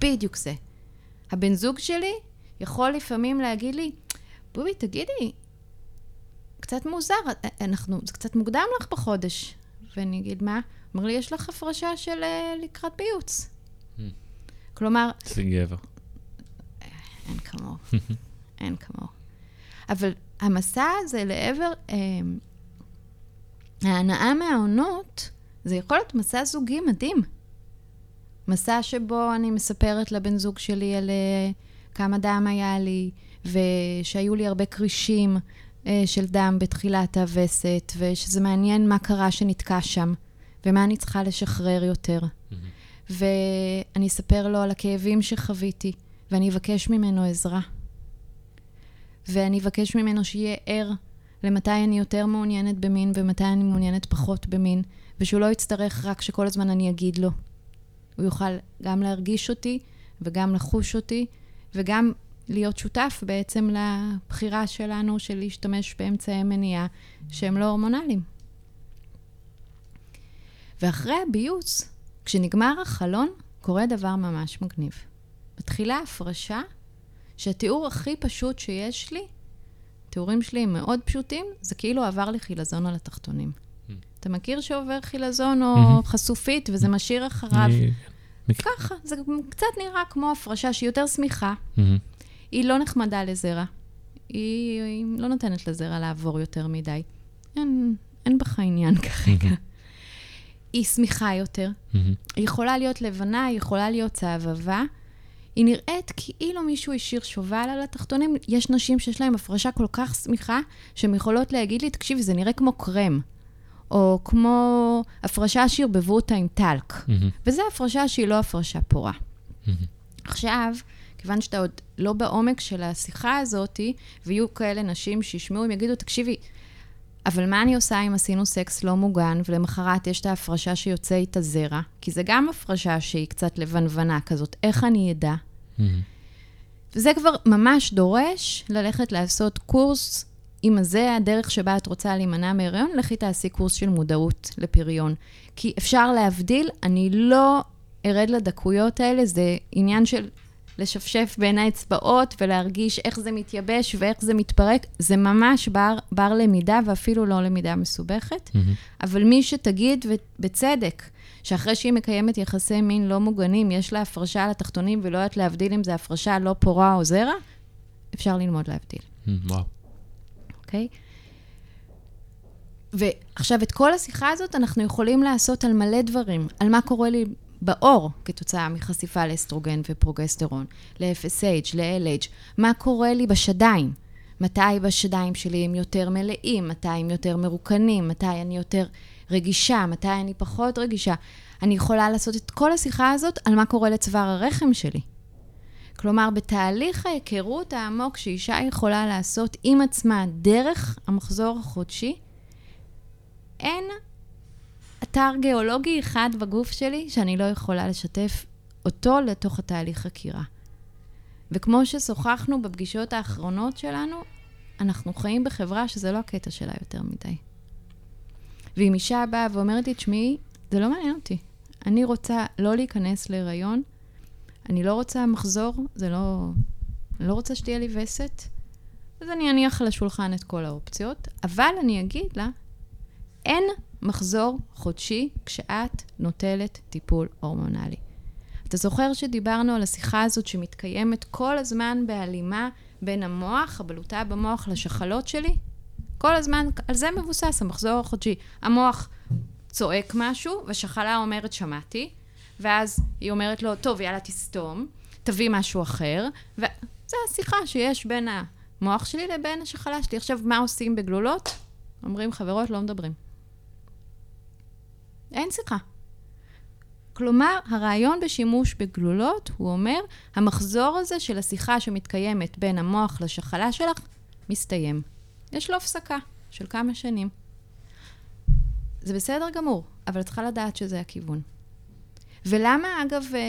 בדיוק זה. הבן זוג שלי יכול לפעמים להגיד לי, בובי, תגידי, קצת מוזר, אנחנו, זה קצת מוקדם לך בחודש. ואני אגיד, מה? אמר לי, יש לך הפרשה של אה, לקראת ביוץ. Hmm. כלומר, אצלי גבר. אין כמוהו. אין כמוהו. אבל המסע הזה לעבר אה, ההנאה מהעונות, זה יכול להיות מסע זוגי מדהים. מסע שבו אני מספרת לבן זוג שלי על אה, כמה דם היה לי, ושהיו לי הרבה כרישים אה, של דם בתחילת הווסת, ושזה מעניין מה קרה שנתקע שם, ומה אני צריכה לשחרר יותר. ואני אספר לו על הכאבים שחוויתי, ואני אבקש ממנו עזרה. ואני אבקש ממנו שיהיה ער למתי אני יותר מעוניינת במין ומתי אני מעוניינת פחות במין, ושהוא לא יצטרך רק שכל הזמן אני אגיד לו. הוא יוכל גם להרגיש אותי וגם לחוש אותי, וגם להיות שותף בעצם לבחירה שלנו של להשתמש באמצעי מניעה שהם לא הורמונליים. ואחרי הביוץ, כשנגמר החלון, קורה דבר ממש מגניב. מתחילה הפרשה שהתיאור הכי פשוט שיש לי, התיאורים שלי הם מאוד פשוטים, זה כאילו עבר לי חילזון על התחתונים. Mm. אתה מכיר שעובר חילזון או Mhm. חשופית וזה משאיר אחריו? אני-. ככה, זה קצת נראה כמו הפרשה שהיא יותר שמיכה, מהמם. היא לא נחמדה לזרע. היא, היא לא נותנת לזרע לעבור יותר מדי. אין, אין בך עניין כרגע. היא שמיכה יותר. היא יכולה להיות לבנה, היא יכולה להיות צהבבה. היא נראית כאילו מישהו השאיר שובל על התחתונים. יש נשים שיש להן הפרשה כל כך שמיכה, שהן יכולות להגיד לי, תקשיבי, זה נראה כמו קרם. או כמו הפרשה שערבבו אותה עם טלק. מהמם. וזו הפרשה שהיא לא הפרשה פורה. מהמם. עכשיו, כיוון שאתה עוד לא בעומק של השיחה הזאת, ויהיו כאלה נשים שישמעו, הם יגידו, תקשיבי, אבל מה אני עושה אם עשינו סקס לא מוגן, ולמחרת יש את ההפרשה שיוצא איתה זרע? כי זה גם הפרשה שהיא קצת לבנוונה כזאת, איך אני אדע? מהמם. וזה כבר ממש דורש ללכת לעשות קורס, אם זה הדרך שבה את רוצה להימנע מהיריון, לכי תעשי קורס של מודעות לפריון. כי אפשר להבדיל, אני לא ארד לדקויות האלה, זה עניין של לשפשף בין האצבעות ולהרגיש איך זה מתייבש ואיך זה מתפרק. זה ממש בר, בר למידה ואפילו לא למידה מסובכת. מהמם. אבל מי שתגיד, ובצדק, שאחרי שהיא מקיימת יחסי מין לא מוגנים, יש לה הפרשה על התחתונים ולא יודעת להבדיל אם זה הפרשה לא פורה או זרע, אפשר ללמוד להבדיל, מהמם. וואו. אוקיי? ועכשיו, את כל השיחה הזאת אנחנו יכולים לעשות על מלא דברים, על מה קורה לי בעור כתוצאה מחשיפה לאסטרוגן ופרוגסטרון, ל-FSH, ל-LH, מה קורה לי בשדיים, מתי בשדיים שלי הם יותר מלאים, מתי הם יותר מרוקנים, מתי אני יותר רגישה, מתי אני פחות רגישה. אני יכולה לעשות את כל השיחה הזאת על מה קורה לצוואר הרחם שלי. כלומר, בתהליך ההיכרות העמוק שאישה יכולה לעשות עם עצמה דרך המחזור החודשי, אין אתר גיאולוגי אחד בגוף שלי שאני לא יכולה לשתף אותו לתוך התהליך חקירה. וכמו ששוחחנו בפגישות האחרונות שלנו, אנחנו חיים בחברה שזה לא הקטע שלה יותר מדי. ואם אישה באה ואומרת לי, תשמעי, זה לא מעניין אותי. אני רוצה לא להיכנס להיריון, אני לא רוצה מחזור, זה לא... אני לא רוצה שתהיה לי וסת, אז אני אניח על השולחן את כל האופציות, אבל אני אגיד לה, אין מחזור חודשי כשאת נוטלת טיפול הורמונלי. אתה זוכר שדיברנו על השיחה הזאת שמתקיימת כל הזמן בהלימה בין המוח, הבלוטה במוח, לשחלות שלי? כל הזמן, על זה מבוסס המחזור החודשי. המוח צועק משהו, והשחלה אומרת, שמעתי, ואז היא אומרת לו, טוב, יאללה, תסתום, תביא משהו אחר, וזו השיחה שיש בין המוח שלי לבין השחלה שלי. עכשיו, מה עושים בגלולות? אומרים, חברות, לא מדברים. אין שיחה. כלומר, הרעיון בשימוש בגלולות, הוא אומר, המחזור הזה של השיחה שמתקיימת בין המוח לשחלה שלך, מסתיים. יש לו הפסקה של כמה שנים. זה בסדר גמור, אבל את צריכה לדעת שזה הכיוון. ולמה, אגב, אה,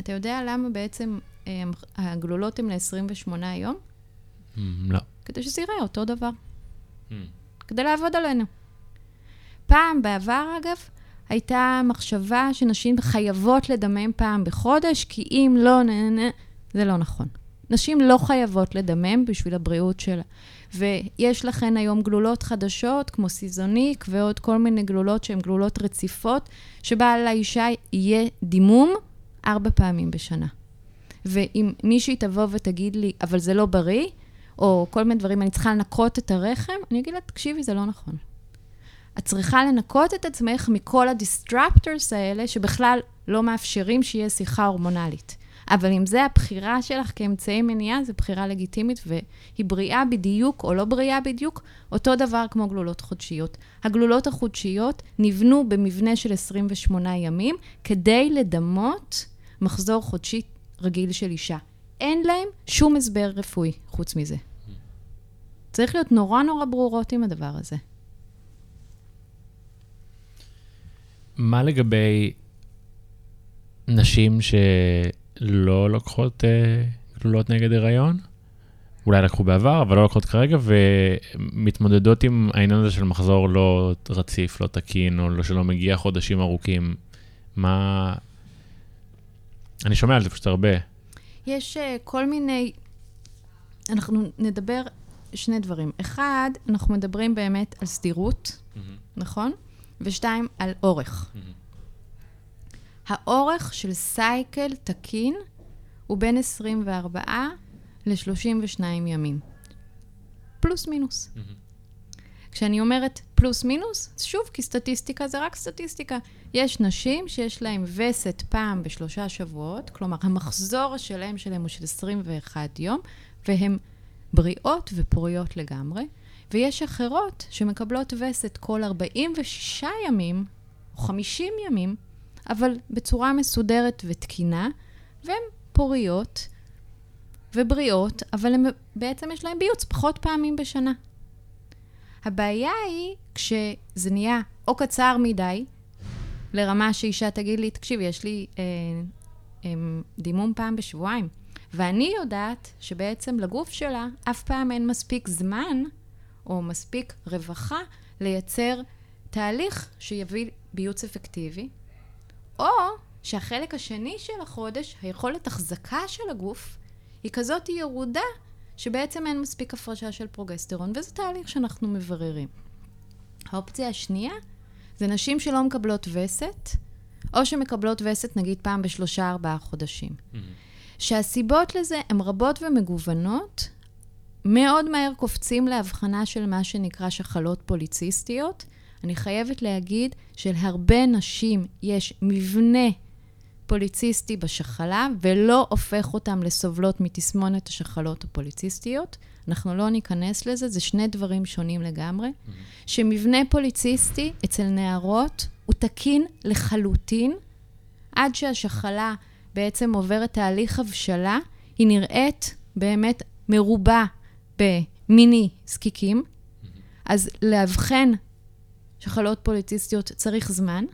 אתה יודע למה בעצם אה, הגלולות הן ל-28 יום? מהמם. לא. כדי שזה ייראה אותו דבר. מהמם. כדי לעבוד עלינו. פעם, בעבר אגב, הייתה מחשבה שנשים חייבות לדמם פעם בחודש, כי אם לא, נ... נ... זה לא נכון. נשים לא חייבות לדמם בשביל הבריאות שלה. ויש לכן היום גלולות חדשות, כמו Seasonique, ועוד כל מיני גלולות שהן גלולות רציפות, שבה לאישה יהיה דימום ארבע פעמים בשנה. ואם מישהי תבוא ותגיד לי, אבל זה לא בריא, או כל מיני דברים, אני צריכה לנקות את הרחם, אני אגיד לה, תקשיבי, זה לא נכון. את צריכה לנקות את עצמך מכל ה disruptors האלה, שבכלל לא מאפשרים שיהיה שיחה הורמונלית. אבל אם זה הבחירה שלך כאמצעי מניעה, זו בחירה לגיטימית, והיא בריאה בדיוק או לא בריאה בדיוק, אותו דבר כמו גלולות חודשיות. הגלולות החודשיות נבנו במבנה של 28 ימים, כדי לדמות מחזור חודשי רגיל של אישה. אין להם שום הסבר רפואי חוץ מזה. צריך להיות נורא נורא ברורות עם הדבר הזה. מה לגבי נשים שלא לוקחות אה, גלולות נגד הריון? אולי לקחו בעבר, אבל לא לוקחות כרגע, ומתמודדות עם העניין הזה של מחזור לא רציף, לא תקין, או לא, שלא מגיע חודשים ארוכים. מה... אני שומע על זה פשוט הרבה. יש uh, כל מיני... אנחנו נדבר שני דברים. אחד, אנחנו מדברים באמת על סדירות, נכון? ושתיים, על אורך. האורך של סייקל תקין הוא בין 24 ל-32 ימים. פלוס מינוס. כשאני אומרת פלוס מינוס, שוב, כי סטטיסטיקה זה רק סטטיסטיקה. יש נשים שיש להן וסת פעם בשלושה שבועות, כלומר, המחזור השלם שלהן הוא של 21 יום, והן בריאות ופוריות לגמרי, ויש אחרות שמקבלות וסת כל 46 ימים, או 50 ימים, אבל בצורה מסודרת ותקינה, והן פוריות ובריאות, אבל הם, בעצם יש להן ביוץ פחות פעמים בשנה. הבעיה היא כשזה נהיה או קצר מדי, לרמה שאישה תגיד לי, תקשיב, יש לי אה, אה, דימום פעם בשבועיים, ואני יודעת שבעצם לגוף שלה אף פעם אין מספיק זמן או מספיק רווחה לייצר תהליך שיביא ביוץ אפקטיבי, או שהחלק השני של החודש, היכולת החזקה של הגוף, היא כזאת ירודה, שבעצם אין מספיק הפרשה של פרוגסטרון, וזה תהליך שאנחנו מבררים. האופציה השנייה זה נשים שלא מקבלות וסת, או שמקבלות וסת נגיד פעם בשלושה-ארבעה חודשים. Mm-hmm. שהסיבות לזה הן רבות ומגוונות, מאוד מהר קופצים להבחנה של מה שנקרא שחלות פוליציסטיות. אני חייבת להגיד שלהרבה נשים יש מבנה פוליציסטי בשחלה, ולא הופך אותם לסובלות מתסמונת השחלות הפוליציסטיות. אנחנו לא ניכנס לזה, זה שני דברים שונים לגמרי. Mm-hmm. שמבנה פוליציסטי אצל נערות הוא תקין לחלוטין, עד שהשחלה בעצם עוברת תהליך הבשלה, היא נראית באמת מרובה במיני זקיקים. אז לאבחן שחלות פוליציסטיות צריך זמן.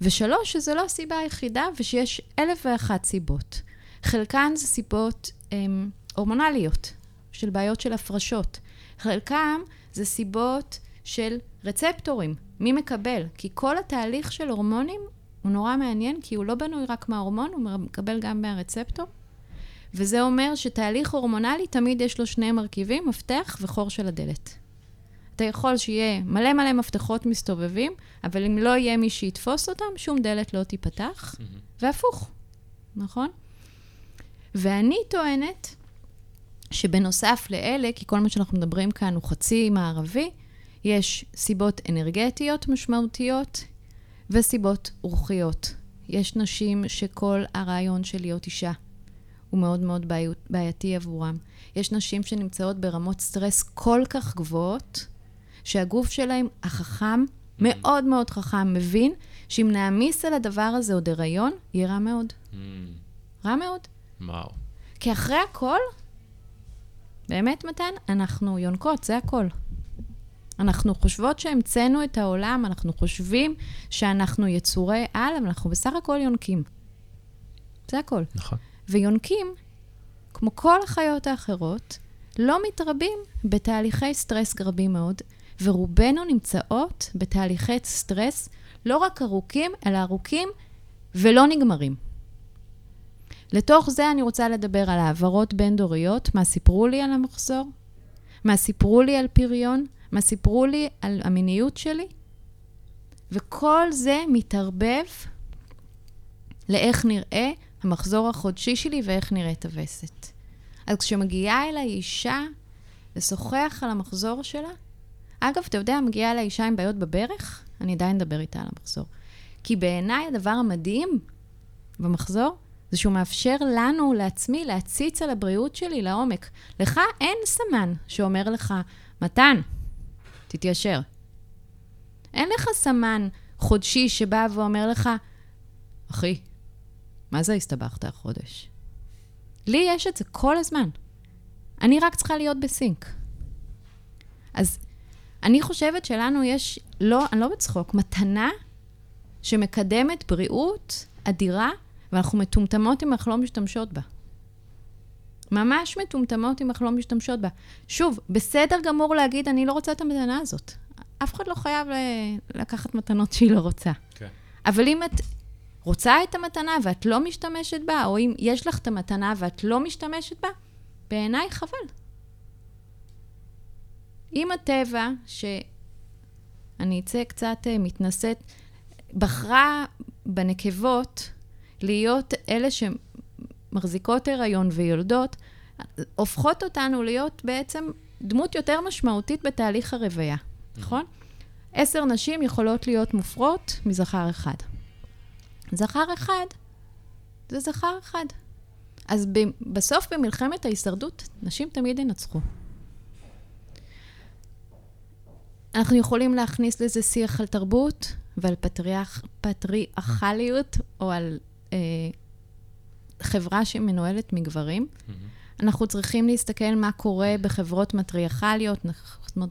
ושלוש, שזו לא הסיבה היחידה ושיש אלף ואחת סיבות. חלקן זה סיבות הם, הורמונליות, של בעיות של הפרשות. חלקם זה סיבות של רצפטורים, מי מקבל? כי כל התהליך של הורמונים הוא נורא מעניין, כי הוא לא בנוי רק מההורמון, הוא מקבל גם מהרצפטור. וזה אומר שתהליך הורמונלי תמיד יש לו שני מרכיבים, מפתח וחור של הדלת. אתה יכול שיהיה מלא מלא מפתחות מסתובבים, אבל אם לא יהיה מי שיתפוס אותם, שום דלת לא תיפתח. והפוך, נכון? ואני טוענת שבנוסף לאלה, כי כל מה שאנחנו מדברים כאן הוא חצי מערבי, יש סיבות אנרגטיות משמעותיות וסיבות רוחיות. יש נשים שכל הרעיון של להיות אישה הוא מאוד מאוד בעייתי עבורם. יש נשים שנמצאות ברמות סטרס כל כך גבוהות, שהגוף שלהם, החכם, mm-hmm. מאוד מאוד חכם, מבין שאם נעמיס על הדבר הזה עוד הריון, יהיה רע מאוד. Mm. רע מאוד. וואו. כי אחרי הכל, באמת, מתן, אנחנו יונקות, זה הכל. אנחנו חושבות שהמצאנו את העולם, אנחנו חושבים שאנחנו יצורי על, אבל אנחנו בסך הכל יונקים. זה הכל. נכון. ויונקים, כמו כל החיות האחרות, לא מתרבים בתהליכי סטרס רבים מאוד, ורובנו נמצאות בתהליכי סטרס לא רק ארוכים, אלא ארוכים ולא נגמרים. לתוך זה אני רוצה לדבר על העברות בין-דוריות, מה סיפרו לי על המחזור, מה סיפרו לי על פריון, מה סיפרו לי על המיניות שלי, וכל זה מתערבב לאיך נראה המחזור החודשי שלי ואיך נראית הווסת. אז כשמגיעה אליי אישה לשוחח על המחזור שלה, אגב, אתה יודע, מגיעה אליי אישה עם בעיות בברך, אני עדיין אדבר איתה על המחזור. כי בעיניי הדבר המדהים במחזור, זה שהוא מאפשר לנו, לעצמי, להציץ על הבריאות שלי לעומק. לך אין סמן שאומר לך, מתן, תתיישר. אין לך סמן חודשי שבא ואומר לך, אחי, מה זה הסתבכת החודש? לי יש את זה כל הזמן. אני רק צריכה להיות בסינק. אז אני חושבת שלנו יש, לא, אני לא בצחוק, מתנה שמקדמת בריאות אדירה, ואנחנו מטומטמות אם אנחנו לא משתמשות בה. ממש מטומטמות אם אנחנו לא משתמשות בה. שוב, בסדר גמור להגיד, אני לא רוצה את המתנה הזאת. אף אחד לא חייב לקחת מתנות שהיא לא רוצה. כן. אבל אם את רוצה את המתנה ואת לא משתמשת בה, או אם יש לך את המתנה ואת לא משתמשת בה, בעיניי חבל. אם הטבע, שאני אצא קצת אה, מתנשאת, בחרה בנקבות להיות אלה שמחזיקות הריון ויולדות, הופכות אותנו להיות בעצם דמות יותר משמעותית בתהליך הרוויה, נכון? עשר נשים יכולות להיות מופרות מזכר אחד. זכר אחד זה זכר אחד. אז ב- בסוף במלחמת ההישרדות, נשים תמיד ינצחו. אנחנו יכולים להכניס לזה שיח על תרבות ועל פטריאח, פטריארכליות, או על אה, חברה שמנוהלת מגברים. אנחנו צריכים להסתכל מה קורה בחברות מטריארכליות,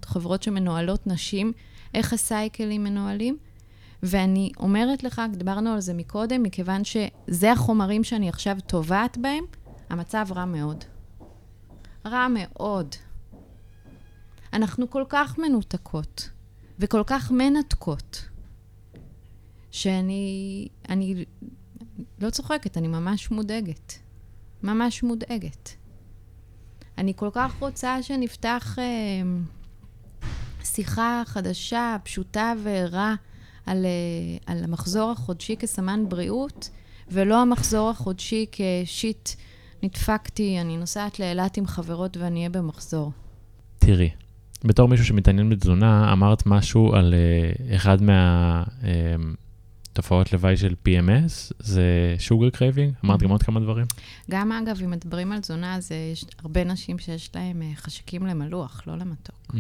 חברות שמנוהלות נשים, איך הסייקלים מנוהלים. ואני אומרת לך, דיברנו על זה מקודם, מכיוון שזה החומרים שאני עכשיו טובעת בהם, המצב רע מאוד. רע מאוד. אנחנו כל כך מנותקות וכל כך מנתקות, שאני אני לא צוחקת, אני ממש מודאגת. ממש מודאגת. אני כל כך רוצה שנפתח אה, שיחה חדשה, פשוטה וערה, על, אה, על המחזור החודשי כסמן בריאות, ולא המחזור החודשי כשיט, נדפקתי, אני נוסעת לאילת עם חברות ואני אהיה במחזור. תראי, בתור מישהו שמתעניין בתזונה, אמרת משהו על uh, אחד מהתופעות אה, uh, לוואי של PMS, זה sugar craving, אמרת גם עוד כמה דברים. גם אגב, אם מדברים על תזונה, אז יש הרבה נשים שיש להן uh, חשקים למלוח, לא למתוק. Mm.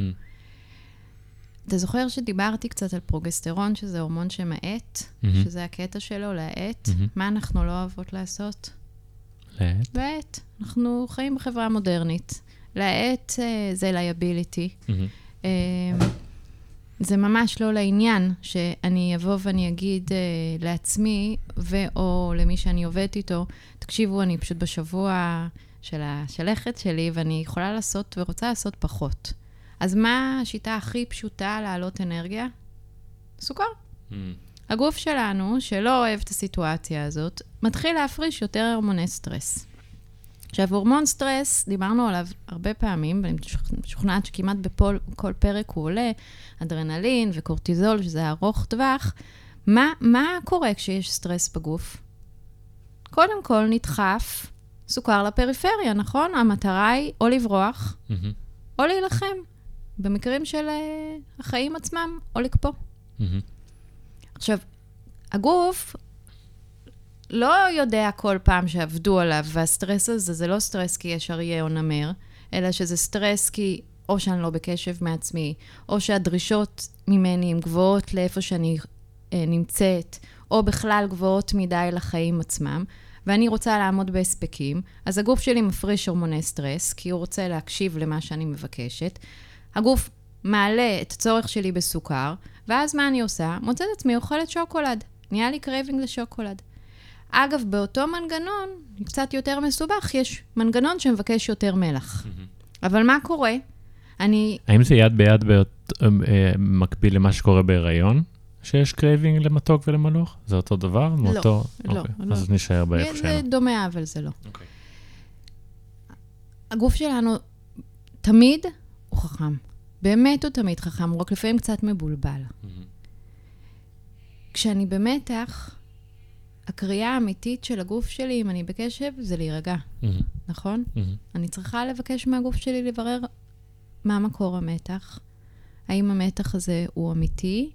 אתה זוכר שדיברתי קצת על פרוגסטרון, שזה הורמון שמאט, mm-hmm. שזה הקטע שלו, להאט? Mm-hmm. מה אנחנו לא אוהבות לעשות? להאט? להאט. אנחנו חיים בחברה מודרנית. להאט uh, זה liability. Mm-hmm. Uh, זה ממש לא לעניין שאני אבוא ואני אגיד uh, לעצמי, ו/או למי שאני עובדת איתו, תקשיבו, אני פשוט בשבוע של השלכת שלי, ואני יכולה לעשות ורוצה לעשות פחות. אז מה השיטה הכי פשוטה להעלות אנרגיה? סוכר. Mm. הגוף שלנו, שלא אוהב את הסיטואציה הזאת, מתחיל להפריש יותר הורמוני סטרס. עכשיו, הורמון סטרס, דיברנו עליו הרבה פעמים, ואני משוכנעת שכמעט בכל פרק הוא עולה, אדרנלין וקורטיזול, שזה ארוך טווח. מה, מה קורה כשיש סטרס בגוף? קודם כל, נדחף סוכר לפריפריה, נכון? המטרה היא או לברוח, mm-hmm. או להילחם. במקרים של uh, החיים עצמם, או לקפוא. Mm-hmm. עכשיו, הגוף לא יודע כל פעם שעבדו עליו, והסטרס הזה זה לא סטרס כי יש אריה או נמר, אלא שזה סטרס כי או שאני לא בקשב מעצמי, או שהדרישות ממני הן גבוהות לאיפה שאני אה, נמצאת, או בכלל גבוהות מדי לחיים עצמם, ואני רוצה לעמוד בהספקים, אז הגוף שלי מפריש הורמוני סטרס, כי הוא רוצה להקשיב למה שאני מבקשת, הגוף מעלה את הצורך שלי בסוכר, ואז מה אני עושה? מוצאת עצמי אוכלת שוקולד. נהיה לי craving לשוקולד. אגב, באותו מנגנון, קצת יותר מסובך, יש מנגנון שמבקש יותר מלח. אבל מה קורה? אני... האם זה יד ביד באות, אה, מקביל למה שקורה בהיריון? שיש craving למתוק ולמלוח? זה אותו דבר? לא, מאותו... לא, אוקיי. לא. אז נשאר באיפה שלנו. זה דומה, אבל זה לא. אוקיי. הגוף שלנו תמיד הוא חכם. באמת הוא תמיד חכם, הוא רק לפעמים קצת מבולבל. Mm-hmm. כשאני במתח, הקריאה האמיתית של הגוף שלי, אם אני בקשב, זה להירגע, mm-hmm. נכון? Mm-hmm. אני צריכה לבקש מהגוף שלי לברר מה מקור המתח, האם המתח הזה הוא אמיתי,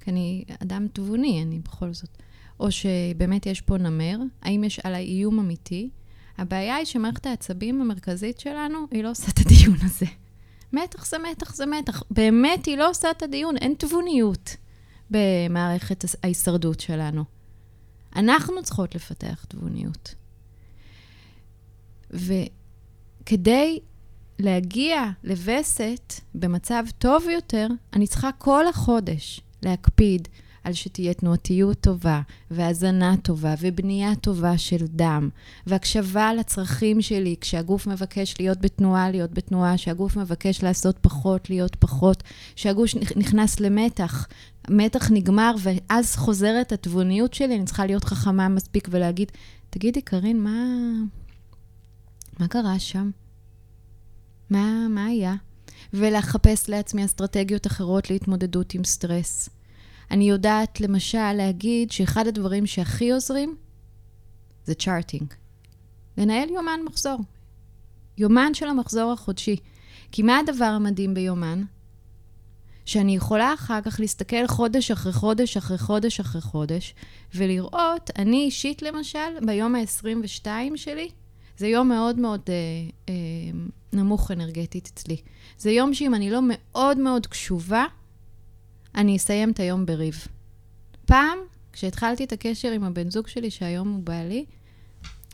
כי אני אדם תבוני, אני בכל זאת, או שבאמת יש פה נמר, האם יש עליי איום אמיתי. הבעיה היא שמערכת העצבים המרכזית שלנו, היא לא עושה את הדיון הזה. מתח זה מתח זה מתח. באמת היא לא עושה את הדיון, אין תבוניות במערכת ההישרדות שלנו. אנחנו צריכות לפתח תבוניות. וכדי להגיע לווסת במצב טוב יותר, אני צריכה כל החודש להקפיד על שתהיה תנועתיות טובה, והזנה טובה, ובנייה טובה של דם, והקשבה לצרכים שלי, כשהגוף מבקש להיות בתנועה, להיות בתנועה, כשהגוף מבקש לעשות פחות, להיות פחות, כשהגוף נכנס למתח, מתח נגמר, ואז חוזרת התבוניות שלי, אני צריכה להיות חכמה מספיק ולהגיד, תגידי, קארין, מה... מה קרה שם? מה, מה היה? ולחפש לעצמי אסטרטגיות אחרות להתמודדות עם סטרס. אני יודעת למשל להגיד שאחד הדברים שהכי עוזרים זה צ'ארטינג. לנהל יומן מחזור. יומן של המחזור החודשי. כי מה הדבר המדהים ביומן? שאני יכולה אחר כך להסתכל חודש אחרי חודש אחרי חודש אחרי חודש, ולראות, אני אישית למשל, ביום ה-22 שלי, זה יום מאוד מאוד אה, אה, נמוך אנרגטית אצלי. זה יום שאם אני לא מאוד מאוד קשובה, אני אסיים את היום בריב. פעם, כשהתחלתי את הקשר עם הבן זוג שלי, שהיום הוא בעלי,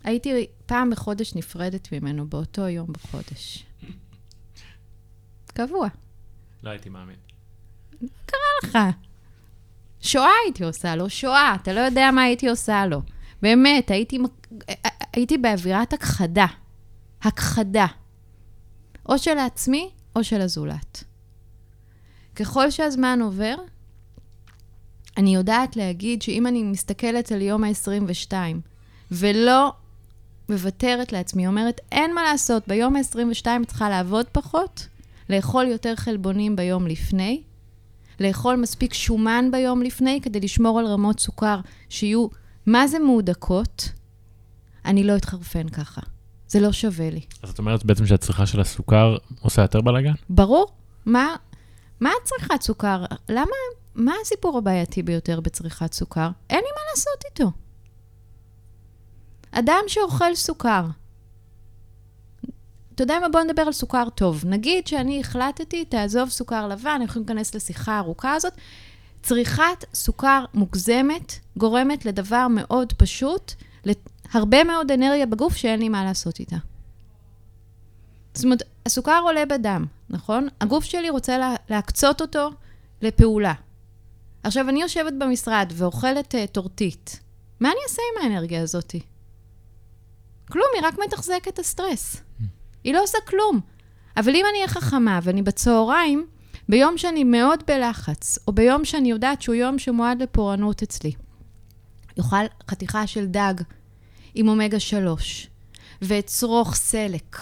הייתי פעם בחודש נפרדת ממנו, באותו יום בחודש. קבוע. לא הייתי מאמין. קרה לך? שואה הייתי עושה לו, שואה, אתה לא יודע מה הייתי עושה לו. באמת, הייתי, הייתי באווירת הכחדה. הכחדה. או של עצמי או של הזולת. ככל שהזמן עובר, אני יודעת להגיד שאם אני מסתכלת על יום ה-22 ולא מוותרת לעצמי, אומרת, אין מה לעשות, ביום ה-22 צריכה לעבוד פחות, לאכול יותר חלבונים ביום לפני, לאכול מספיק שומן ביום לפני כדי לשמור על רמות סוכר שיהיו מה זה מהודקות, אני לא אתחרפן ככה. זה לא שווה לי. אז את אומרת בעצם שהצריכה של הסוכר עושה יותר בלאגן? ברור. מה, מה צריכת סוכר? למה, מה הסיפור הבעייתי ביותר בצריכת סוכר? אין לי מה לעשות איתו. אדם שאוכל סוכר, אתה יודע מה? בוא נדבר על סוכר טוב. נגיד שאני החלטתי, תעזוב סוכר לבן, יכולים להיכנס לשיחה הארוכה הזאת. צריכת סוכר מוגזמת גורמת לדבר מאוד פשוט, להרבה מאוד אנרגיה בגוף שאין לי מה לעשות איתה. זאת אומרת, הסוכר עולה בדם, נכון? הגוף שלי רוצה לה, להקצות אותו לפעולה. עכשיו, אני יושבת במשרד ואוכלת uh, טורטית. מה אני אעשה עם האנרגיה הזאת? כלום, היא רק מתחזקת את הסטרס. היא לא עושה כלום. אבל אם אני אהיה חכמה ואני בצהריים, ביום שאני מאוד בלחץ, או ביום שאני יודעת שהוא יום שמועד לפורענות אצלי, יאכל חתיכה של דג עם אומגה 3, ואצרוך סלק,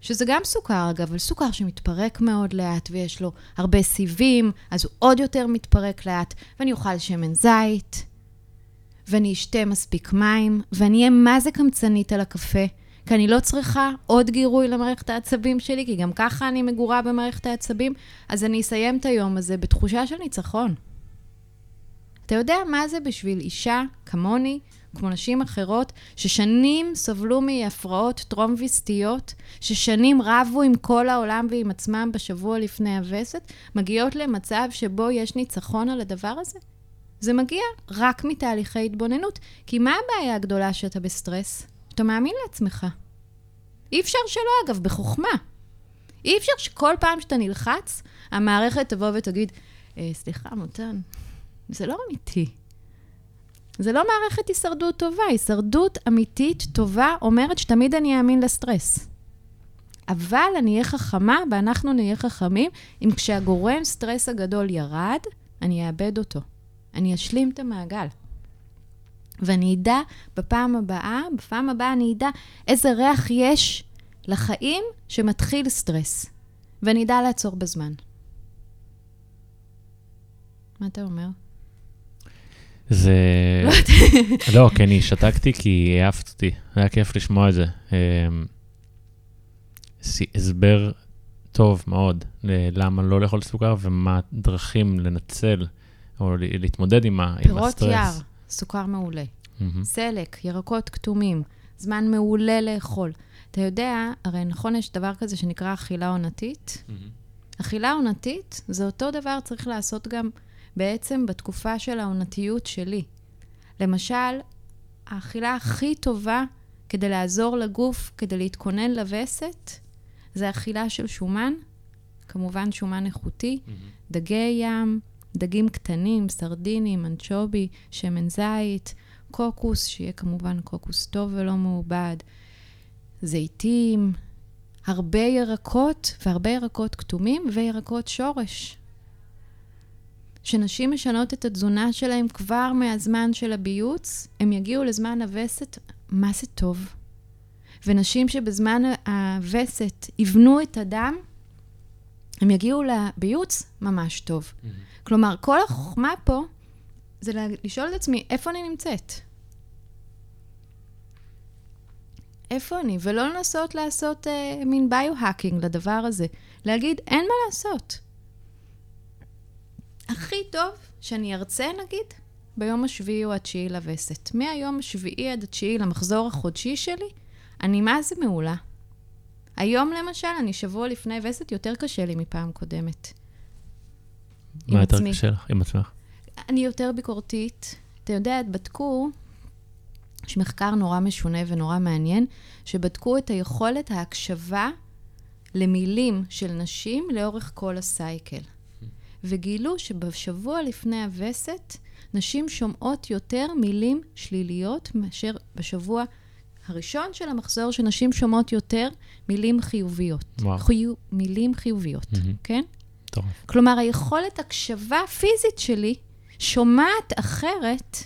שזה גם סוכר, אגב, אבל סוכר שמתפרק מאוד לאט ויש לו הרבה סיבים, אז הוא עוד יותר מתפרק לאט, ואני אוכל שמן זית, ואני אשתה מספיק מים, ואני אהיה מה זה קמצנית על הקפה, כי אני לא צריכה עוד גירוי למערכת העצבים שלי, כי גם ככה אני מגורה במערכת העצבים, אז אני אסיים את היום הזה בתחושה של ניצחון. אתה יודע מה זה בשביל אישה כמוני, כמו נשים אחרות, ששנים סבלו מהפרעות טרום-ויסטיות, ששנים רבו עם כל העולם ועם עצמם בשבוע לפני הווסת, מגיעות למצב שבו יש ניצחון על הדבר הזה? זה מגיע רק מתהליכי התבוננות. כי מה הבעיה הגדולה שאתה בסטרס? אתה מאמין לעצמך. אי אפשר שלא, אגב, בחוכמה. אי אפשר שכל פעם שאתה נלחץ, המערכת תבוא ותגיד, אה, סליחה, מותן, זה לא אמיתי. זה לא מערכת הישרדות טובה, הישרדות אמיתית טובה אומרת שתמיד אני אאמין לסטרס. אבל אני אהיה חכמה ואנחנו נהיה חכמים אם כשהגורם סטרס הגדול ירד, אני אאבד אותו. אני אשלים את המעגל. ואני אדע בפעם הבאה, בפעם הבאה אני אדע איזה ריח יש לחיים שמתחיל סטרס. ואני אדע לעצור בזמן. מה אתה אומר? זה... לא, כי אני שתקתי כי העפת אותי, היה כיף לשמוע את זה. אמ, הסבר טוב מאוד ללמה לא לאכול סוכר ומה הדרכים לנצל או להתמודד עם הסטרס. פירות יער, סוכר מעולה. סלק, ירקות כתומים, זמן מעולה לאכול. אתה יודע, הרי נכון, יש דבר כזה שנקרא אכילה עונתית. אכילה עונתית זה אותו דבר צריך לעשות גם בעצם בתקופה של העונתיות שלי. למשל, האכילה הכי טובה כדי לעזור לגוף, כדי להתכונן לווסת, זה אכילה של שומן, כמובן שומן איכותי, mm-hmm. דגי ים, דגים קטנים, סרדינים, אנצ'ובי, שמן זית, קוקוס, שיהיה כמובן קוקוס טוב ולא מעובד, זיתים, הרבה ירקות, והרבה ירקות כתומים וירקות שורש. כשנשים משנות את התזונה שלהם כבר מהזמן של הביוץ, הם יגיעו לזמן הווסת, מה זה טוב? ונשים שבזמן הווסת יבנו את הדם, הם יגיעו לביוץ ממש טוב. Mm-hmm. כלומר, כל החוכמה פה זה לשאול את עצמי, איפה אני נמצאת? איפה אני? ולא לנסות לעשות uh, מין ביו-האקינג לדבר הזה. להגיד, אין מה לעשות. הכי טוב שאני ארצה, נגיד, ביום השביעי או התשיעי לווסת. מהיום השביעי עד התשיעי למחזור החודשי שלי, אני מה זה מעולה. היום למשל, אני שבוע לפני וסת, יותר קשה לי מפעם קודמת. מה יותר עצמי. קשה לך עם עצמך? אני יותר ביקורתית. אתה יודע, בדקו, יש מחקר נורא משונה ונורא מעניין, שבדקו את היכולת ההקשבה למילים של נשים לאורך כל הסייקל. וגילו שבשבוע לפני הווסת, נשים שומעות יותר מילים שליליות מאשר בשבוע הראשון של המחזור, שנשים שומעות יותר מילים חיוביות. וואו. חיו, מילים חיוביות, mm-hmm. כן? טוב. כלומר, היכולת הקשבה פיזית שלי שומעת אחרת,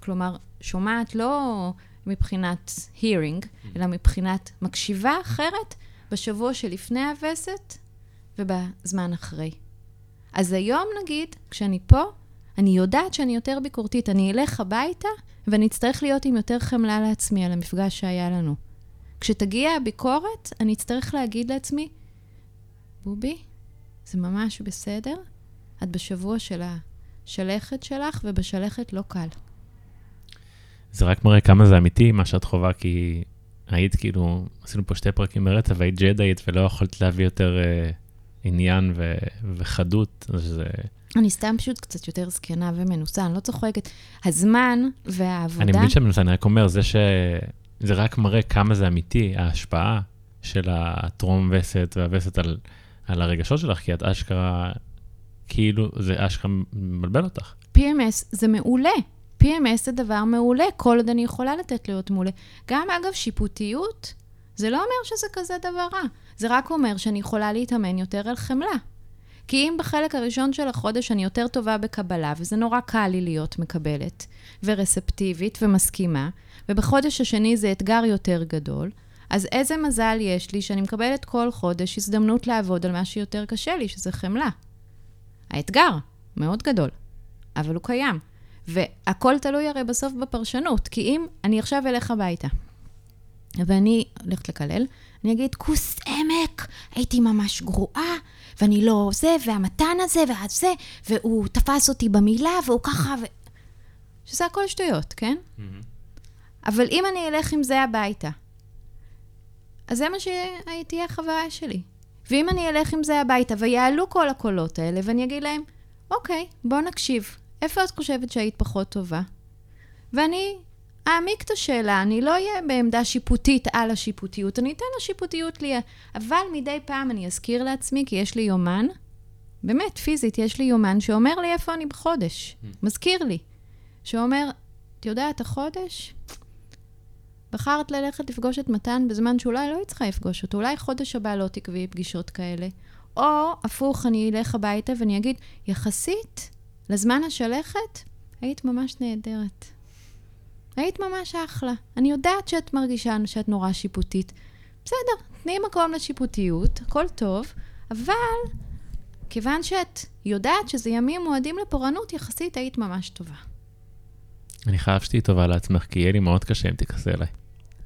כלומר, שומעת לא מבחינת hearing. אלא מבחינת מקשיבה אחרת בשבוע שלפני הווסת ובזמן אחרי. אז היום, נגיד, כשאני פה, אני יודעת שאני יותר ביקורתית. אני אלך הביתה ואני אצטרך להיות עם יותר חמלה לעצמי על המפגש שהיה לנו. כשתגיע הביקורת, אני אצטרך להגיד לעצמי, בובי, זה ממש בסדר, את בשבוע של השלכת שלך, ובשלכת לא קל. זה רק מראה כמה זה אמיתי, מה שאת חווה, כי היית כאילו, עשינו פה שתי פרקים ברצף, והיית ג'דאית ולא יכולת להביא יותר אה, עניין ו- וחדות, זה... אני סתם פשוט קצת יותר זקנה ומנוסה, אני לא צוחקת. הזמן והעבודה... אני מבין שאני מנסה, אני רק אומר, זה ש... זה רק מראה כמה זה אמיתי, ההשפעה של הטרום וסת והווסת על, על הרגשות שלך, כי את אשכרה, כאילו, זה אשכרה מבלבל אותך. PMS זה מעולה. PMS זה דבר מעולה, כל עוד אני יכולה לתת להיות מעולה. גם, אגב, שיפוטיות, זה לא אומר שזה כזה דבר רע. זה רק אומר שאני יכולה להתאמן יותר על חמלה. כי אם בחלק הראשון של החודש אני יותר טובה בקבלה, וזה נורא קל לי להיות מקבלת, ורספטיבית ומסכימה, ובחודש השני זה אתגר יותר גדול, אז איזה מזל יש לי שאני מקבלת כל חודש הזדמנות לעבוד על מה שיותר קשה לי, שזה חמלה. האתגר מאוד גדול, אבל הוא קיים. והכל תלוי הרי בסוף בפרשנות, כי אם אני עכשיו אלך הביתה, ואני הולכת לקלל, אני אגיד, כוס עמק, הייתי ממש גרועה, ואני לא זה, והמתן הזה, והזה, והוא תפס אותי במילה, והוא ככה, ו... שזה הכל שטויות, כן? Mm-hmm. אבל אם אני אלך עם זה הביתה, אז זה מה שתהיה החוויה שלי. ואם אני אלך עם זה הביתה, ויעלו כל הקולות האלה, ואני אגיד להם, אוקיי, בוא נקשיב. איפה את חושבת שהיית פחות טובה? ואני אעמיק את השאלה, אני לא אהיה בעמדה שיפוטית על השיפוטיות, אני אתן לשיפוטיות לי... אבל מדי פעם אני אזכיר לעצמי, כי יש לי יומן, באמת, פיזית, יש לי יומן שאומר לי איפה אני בחודש. Mm. מזכיר לי. שאומר, את יודעת, החודש, בחרת ללכת לפגוש את מתן בזמן שאולי לא היית צריכה לפגוש אותו, אולי חודש הבא לא תקבעי פגישות כאלה. או, הפוך, אני אלך הביתה ואני אגיד, יחסית לזמן השלכת, היית ממש נהדרת. היית ממש אחלה. אני יודעת שאת מרגישה שאת נורא שיפוטית. בסדר, תני מקום לשיפוטיות, הכל טוב, אבל כיוון שאת יודעת שזה ימים מועדים לפורענות, יחסית היית ממש טובה. אני חייב שתהיי טובה לעצמך, כי יהיה לי מאוד קשה אם תכעסי עליי.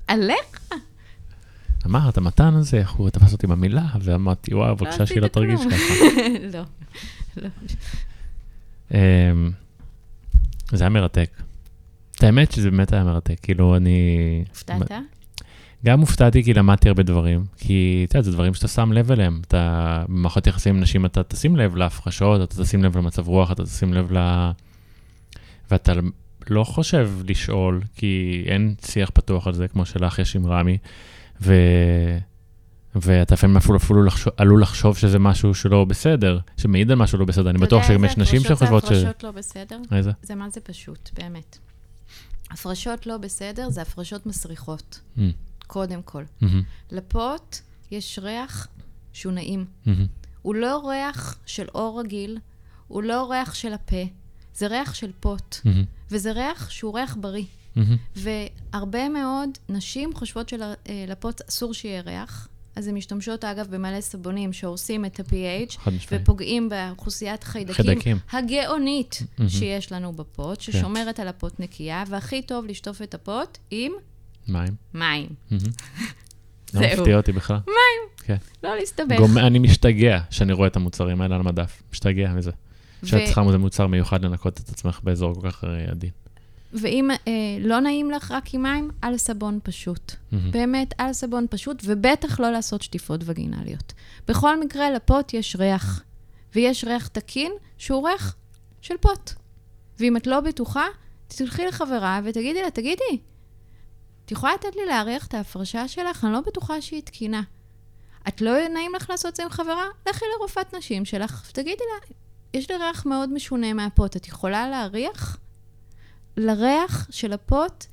עליך? אמרת, המתן הזה, איך הוא תפס אותי במילה, ואמרתי, וואו, לא בבקשה שהיא לא תרגיש ככה. לא, לא. אמ, זה היה מרתק. האמת שזה באמת היה מרתק, כאילו אני... הופתעת? גם הופתעתי כי למדתי הרבה דברים, כי אתה יודע, זה דברים שאתה שם לב אליהם. אתה, במערכות יחסים עם נשים אתה תשים לב להפחשות, אתה תשים לב למצב רוח, אתה תשים לב ל... ואתה לא חושב לשאול, כי אין שיח פתוח על זה, כמו שלך יש עם רמי, ו... ואתה לפעמים אפילו, אפילו לחשוב, עלול לחשוב שזה משהו שלא בסדר, שמעיד על משהו לא בסדר. אני בטוח שגם יש נשים שחושבות ש... אתה יודע איזה הפרשות לא בסדר? איזה? זה מה זה פשוט, באמת. הפרשות לא בסדר זה הפרשות מסריחות, Mm, קודם כל. מהמם, לפוט יש ריח שהוא נעים. מהמם, הוא לא ריח של אור רגיל, הוא לא ריח של הפה, זה ריח של פוט, מהמם, וזה ריח שהוא ריח בריא. מהמם. והרבה מאוד נשים חושבות שלפוט אסור שיהיה ריח, אז הן משתמשות אגב במלא סבונים שהורסים את ה-pH. ופוגעים באוכלוסיית חיידקים. הגאונית. שיש לנו בפוט, ששומרת על הפוט נקייה, והכי טוב לשטוף את הפוט עם מים. מים. מהמם. לא. מפתיע אותי בכלל. כן. לא להסתבך. גומ- אני משתגע שאני רואה את המוצרים האלה על המדף. משתגע מזה. שאת צריכה מוצר מיוחד לנקות את עצמך באזור כל כך אה, עדין. ואם אה, לא נעים לך רק עם מים, על סבון פשוט. מהמם. באמת, על סבון פשוט, ובטח לא לעשות שטיפות וגינליות. בכל מקרה, לפוט יש ריח, ויש ריח תקין שהוא ריח של פוט. ואם את לא בטוחה, תלכי לחברה ותגידי לה, תגידי, את יכולה לתת לי להריח את ההפרשה שלך? אני לא בטוחה שהיא תקינה. את לא נעים לך לעשות את זה עם חברה? לכי לרופאת נשים שלך ותגידי לה, יש לי ריח מאוד משונה מהפוט, את יכולה להריח? לריח של הפוט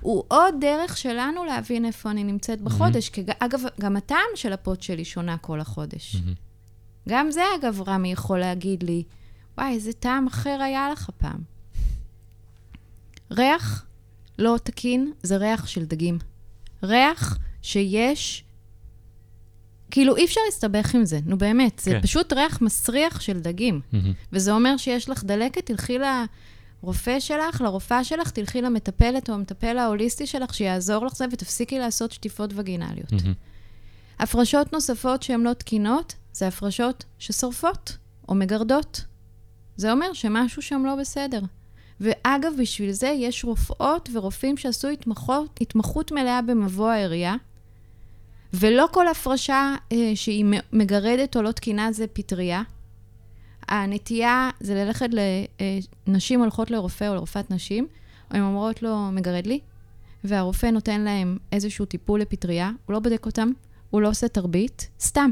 הוא עוד דרך שלנו להבין איפה אני נמצאת בחודש. כי, אגב, גם הטעם של הפוט שלי שונה כל החודש. מהמם. גם זה, אגב, רמי יכול להגיד לי, וואי, איזה טעם אחר היה לך פעם. ריח לא תקין זה ריח של דגים. ריח שיש... כאילו, אי אפשר להסתבך עם זה, נו באמת. זה כן. פשוט ריח מסריח של דגים. מהמם. וזה אומר שיש לך דלקת, תלכי לרופא שלך, לרופאה שלך, תלכי למטפלת או המטפל ההוליסטי שלך, שיעזור לך זה, ותפסיקי לעשות שטיפות וגינליות. מהמם. הפרשות נוספות שהן לא תקינות, זה הפרשות ששורפות או מגרדות. זה אומר שמשהו שם לא בסדר. ואגב, בשביל זה יש רופאות ורופאים שעשו התמחות, התמחות מלאה במבוא העירייה, ולא כל הפרשה אה, שהיא מגרדת או לא תקינה זה פטריה. הנטייה זה ללכת לנשים הולכות לרופא או לרופאת נשים, הן אומרות לו, מגרד לי, והרופא נותן להם איזשהו טיפול לפטריה, הוא לא בודק אותם, הוא לא עושה תרבית, סתם.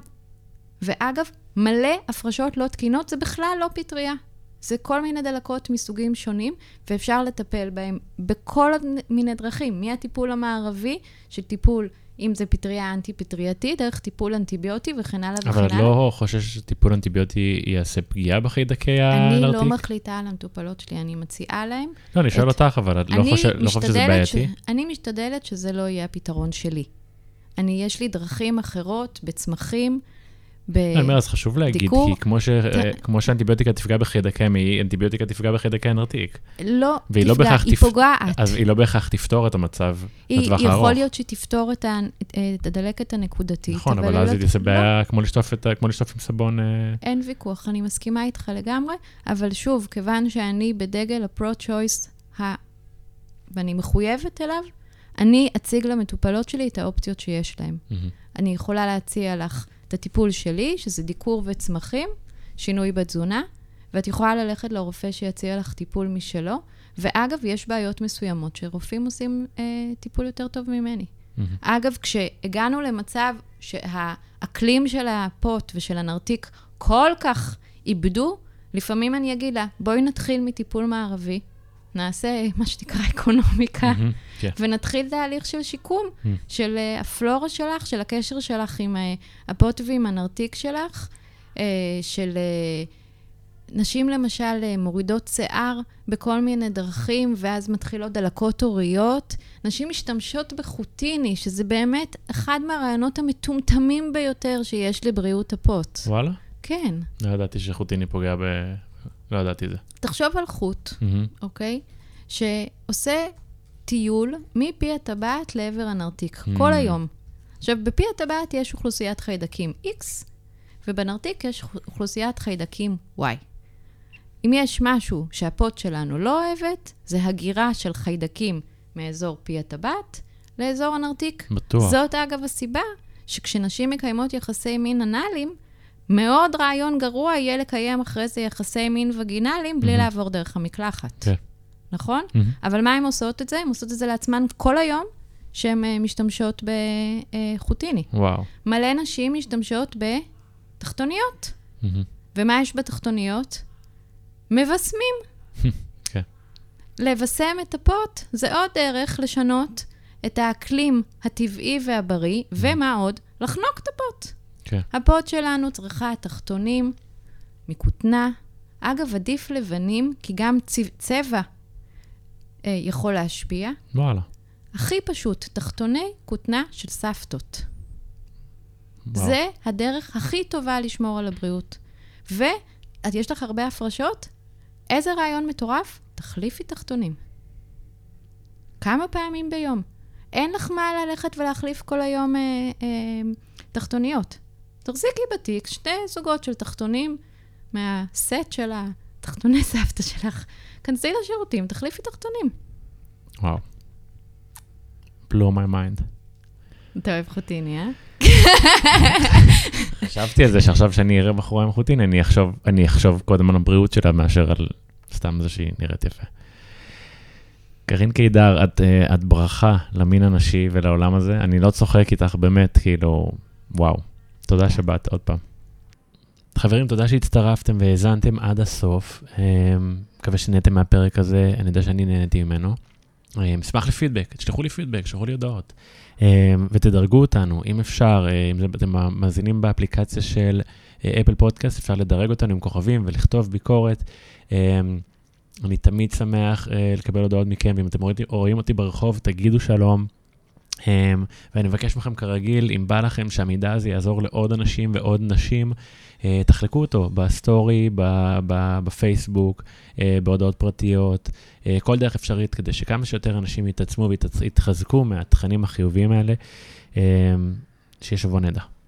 ואגב, מלא הפרשות לא תקינות זה בכלל לא פטריה. זה כל מיני דלקות מסוגים שונים, ואפשר לטפל בהם בכל מיני דרכים, מהטיפול המערבי, של טיפול, אם זה פטריה אנטי-פטרייתית, דרך טיפול אנטיביוטי וכן הלאה וכן אבל הלאה. את לא חוששת שטיפול אנטיביוטי יעשה פגיעה בחיידקי אני הנרתיק? לא מחליטה על המטופלות שלי, אני מציעה להם. לא, אני שואל אותך, אבל את לא אני לא חושבת שזה בעייתי? אני משתדלת שזה לא יהיה הפתרון שלי. אני, יש לי דרכים אחרות בצמחים. אני אומר, אז חשוב להגיד. כי כמו ש- אה, כמו שאנטיביוטיקה תפגע בחיידקי מעי, אנטיביוטיקה תפגע בחיידקי הנרתיק. לא לא תפגע, בהכרח היא תפ- פוגעת. אז היא לא בהכרח תפתור את המצב לטווח יכול הארוך. להיות שתפתור את, ה, את הדלקת הנקודתית. נכון, אבל אז לא תעשה תפ- בעיה כמו לשטוף את ה- כמו לשטוף עם סבון... אה, אין ויכוח, אני מסכימה איתך לגמרי, אבל שוב, כיוון שאני בדגל הפרו-צ'וייס, ה... ואני מחויבת אליו, אני אציג למטופלות שלי את האופציות שיש להן. מהמם. אני יכולה להציע לך את הטיפול שלי, שזה דיקור וצמחים, שינוי בתזונה, ואת יכולה ללכת לרופא שיציע לך טיפול משלו. ואגב, יש בעיות מסוימות שרופאים עושים אה, טיפול יותר טוב ממני. מהמם. אגב, כשהגענו למצב שהאקלים של הפוט ושל הנרתיק כל כך איבדו, לפעמים אני אגיד לה, בואי נתחיל מטיפול מערבי, נעשה מה שנקרא אקונומיקה. כן. ונתחיל תהליך של שיקום, Mm. של אה, הפלורה שלך, של הקשר שלך עם אה, הפוט ועם הנרתיק שלך, אה, של אה, נשים למשל אה, מורידות שיער בכל מיני דרכים, ואז מתחילות דלקות הוריות. נשים משתמשות בחוטיני, שזה באמת אחד מהרעיונות המטומטמים ביותר שיש לבריאות הפוט. וואלה? כן. לא ידעתי שחוטיני פוגע ב... לא ידעתי את זה. תחשוב על חוט. אוקיי? שעושה טיול מפי הטבעת לעבר הנרתיק. כל היום. עכשיו, בפי הטבעת יש אוכלוסיית חיידקים X, ובנרתיק יש אוכלוסיית חיידקים Y. אם יש משהו שהפוט שלנו לא אוהבת, זה הגירה של חיידקים מאזור פי הטבעת לאזור הנרתיק. בטוח. זאת אגב הסיבה שכשנשים מקיימות יחסי מין אנאליים, מאוד רעיון גרוע יהיה לקיים אחרי זה יחסי מין וגינליים בלי מהמם. לעבור דרך המקלחת. כן. נכון? מהמם. אבל מה הן עושות את זה? הן עושות את זה לעצמן כל היום, שהן אה, משתמשות בחוטיני. וואו. מלא נשים משתמשות בתחתוניות. מהמם. ומה יש בתחתוניות? מבשמים. כן. לבשם את הפוט זה עוד דרך לשנות את האקלים הטבעי והבריא, ומה עוד? לחנוק את הפוט. כן. הפוט שלנו צריכה תחתונים מכותנה. אגב, עדיף לבנים, כי גם צבע, צבע אה, יכול להשפיע. וואלה. הכי פשוט, תחתוני כותנה של סבתות. וואו. זה הדרך הכי טובה לשמור על הבריאות. ואת, יש לך הרבה הפרשות? איזה רעיון מטורף? תחליפי תחתונים. כמה פעמים ביום. אין לך מה ללכת ולהחליף כל היום אה, אה, תחתוניות. תחזיקי בתיק שתי זוגות של תחתונים מהסט של התחתוני סבתא שלך. כנסי לשירותים, תחליפי תחתונים. וואו. blow my mind. אתה אוהב חוטיני, אה? חשבתי על זה שעכשיו שאני אראה בחורה עם חוטין, אני אחשוב, אני אחשוב קודם על הבריאות שלה מאשר על סתם זה שהיא נראית יפה. קארין קידר, את, אה, את ברכה למין הנשי ולעולם הזה. אני לא צוחק איתך, באמת, כאילו, וואו. תודה שבאת עוד פעם. חברים, תודה שהצטרפתם והאזנתם עד הסוף. אה, מקווה שנהנתם מהפרק הזה, אני יודע שאני נהניתי ממנו. אה, אשמח לפידבק, תשלחו לי פידבק, שלחו לי הודעות. אה, ותדרגו אותנו, אם אפשר, אה, אם אתם מאזינים באפליקציה של אה, אפל פודקאסט, אפשר לדרג אותנו עם כוכבים ולכתוב ביקורת. אה, אני תמיד שמח אה, לקבל הודעות מכם, ואם אתם רואים אותי ברחוב, תגידו שלום. אה, ואני מבקש מכם כרגיל, אם בא לכם שהמידע הזה יעזור לעוד אנשים ועוד נשים, אה, תחלקו אותו בסטורי, ב- ב- בפייסבוק, אה, בהודעות פרטיות, אה, כל דרך אפשרית, כדי שכמה שיותר אנשים יתעצמו ויתחזקו מהתכנים החיוביים האלה. אה, שיהיה שבוע נהדר.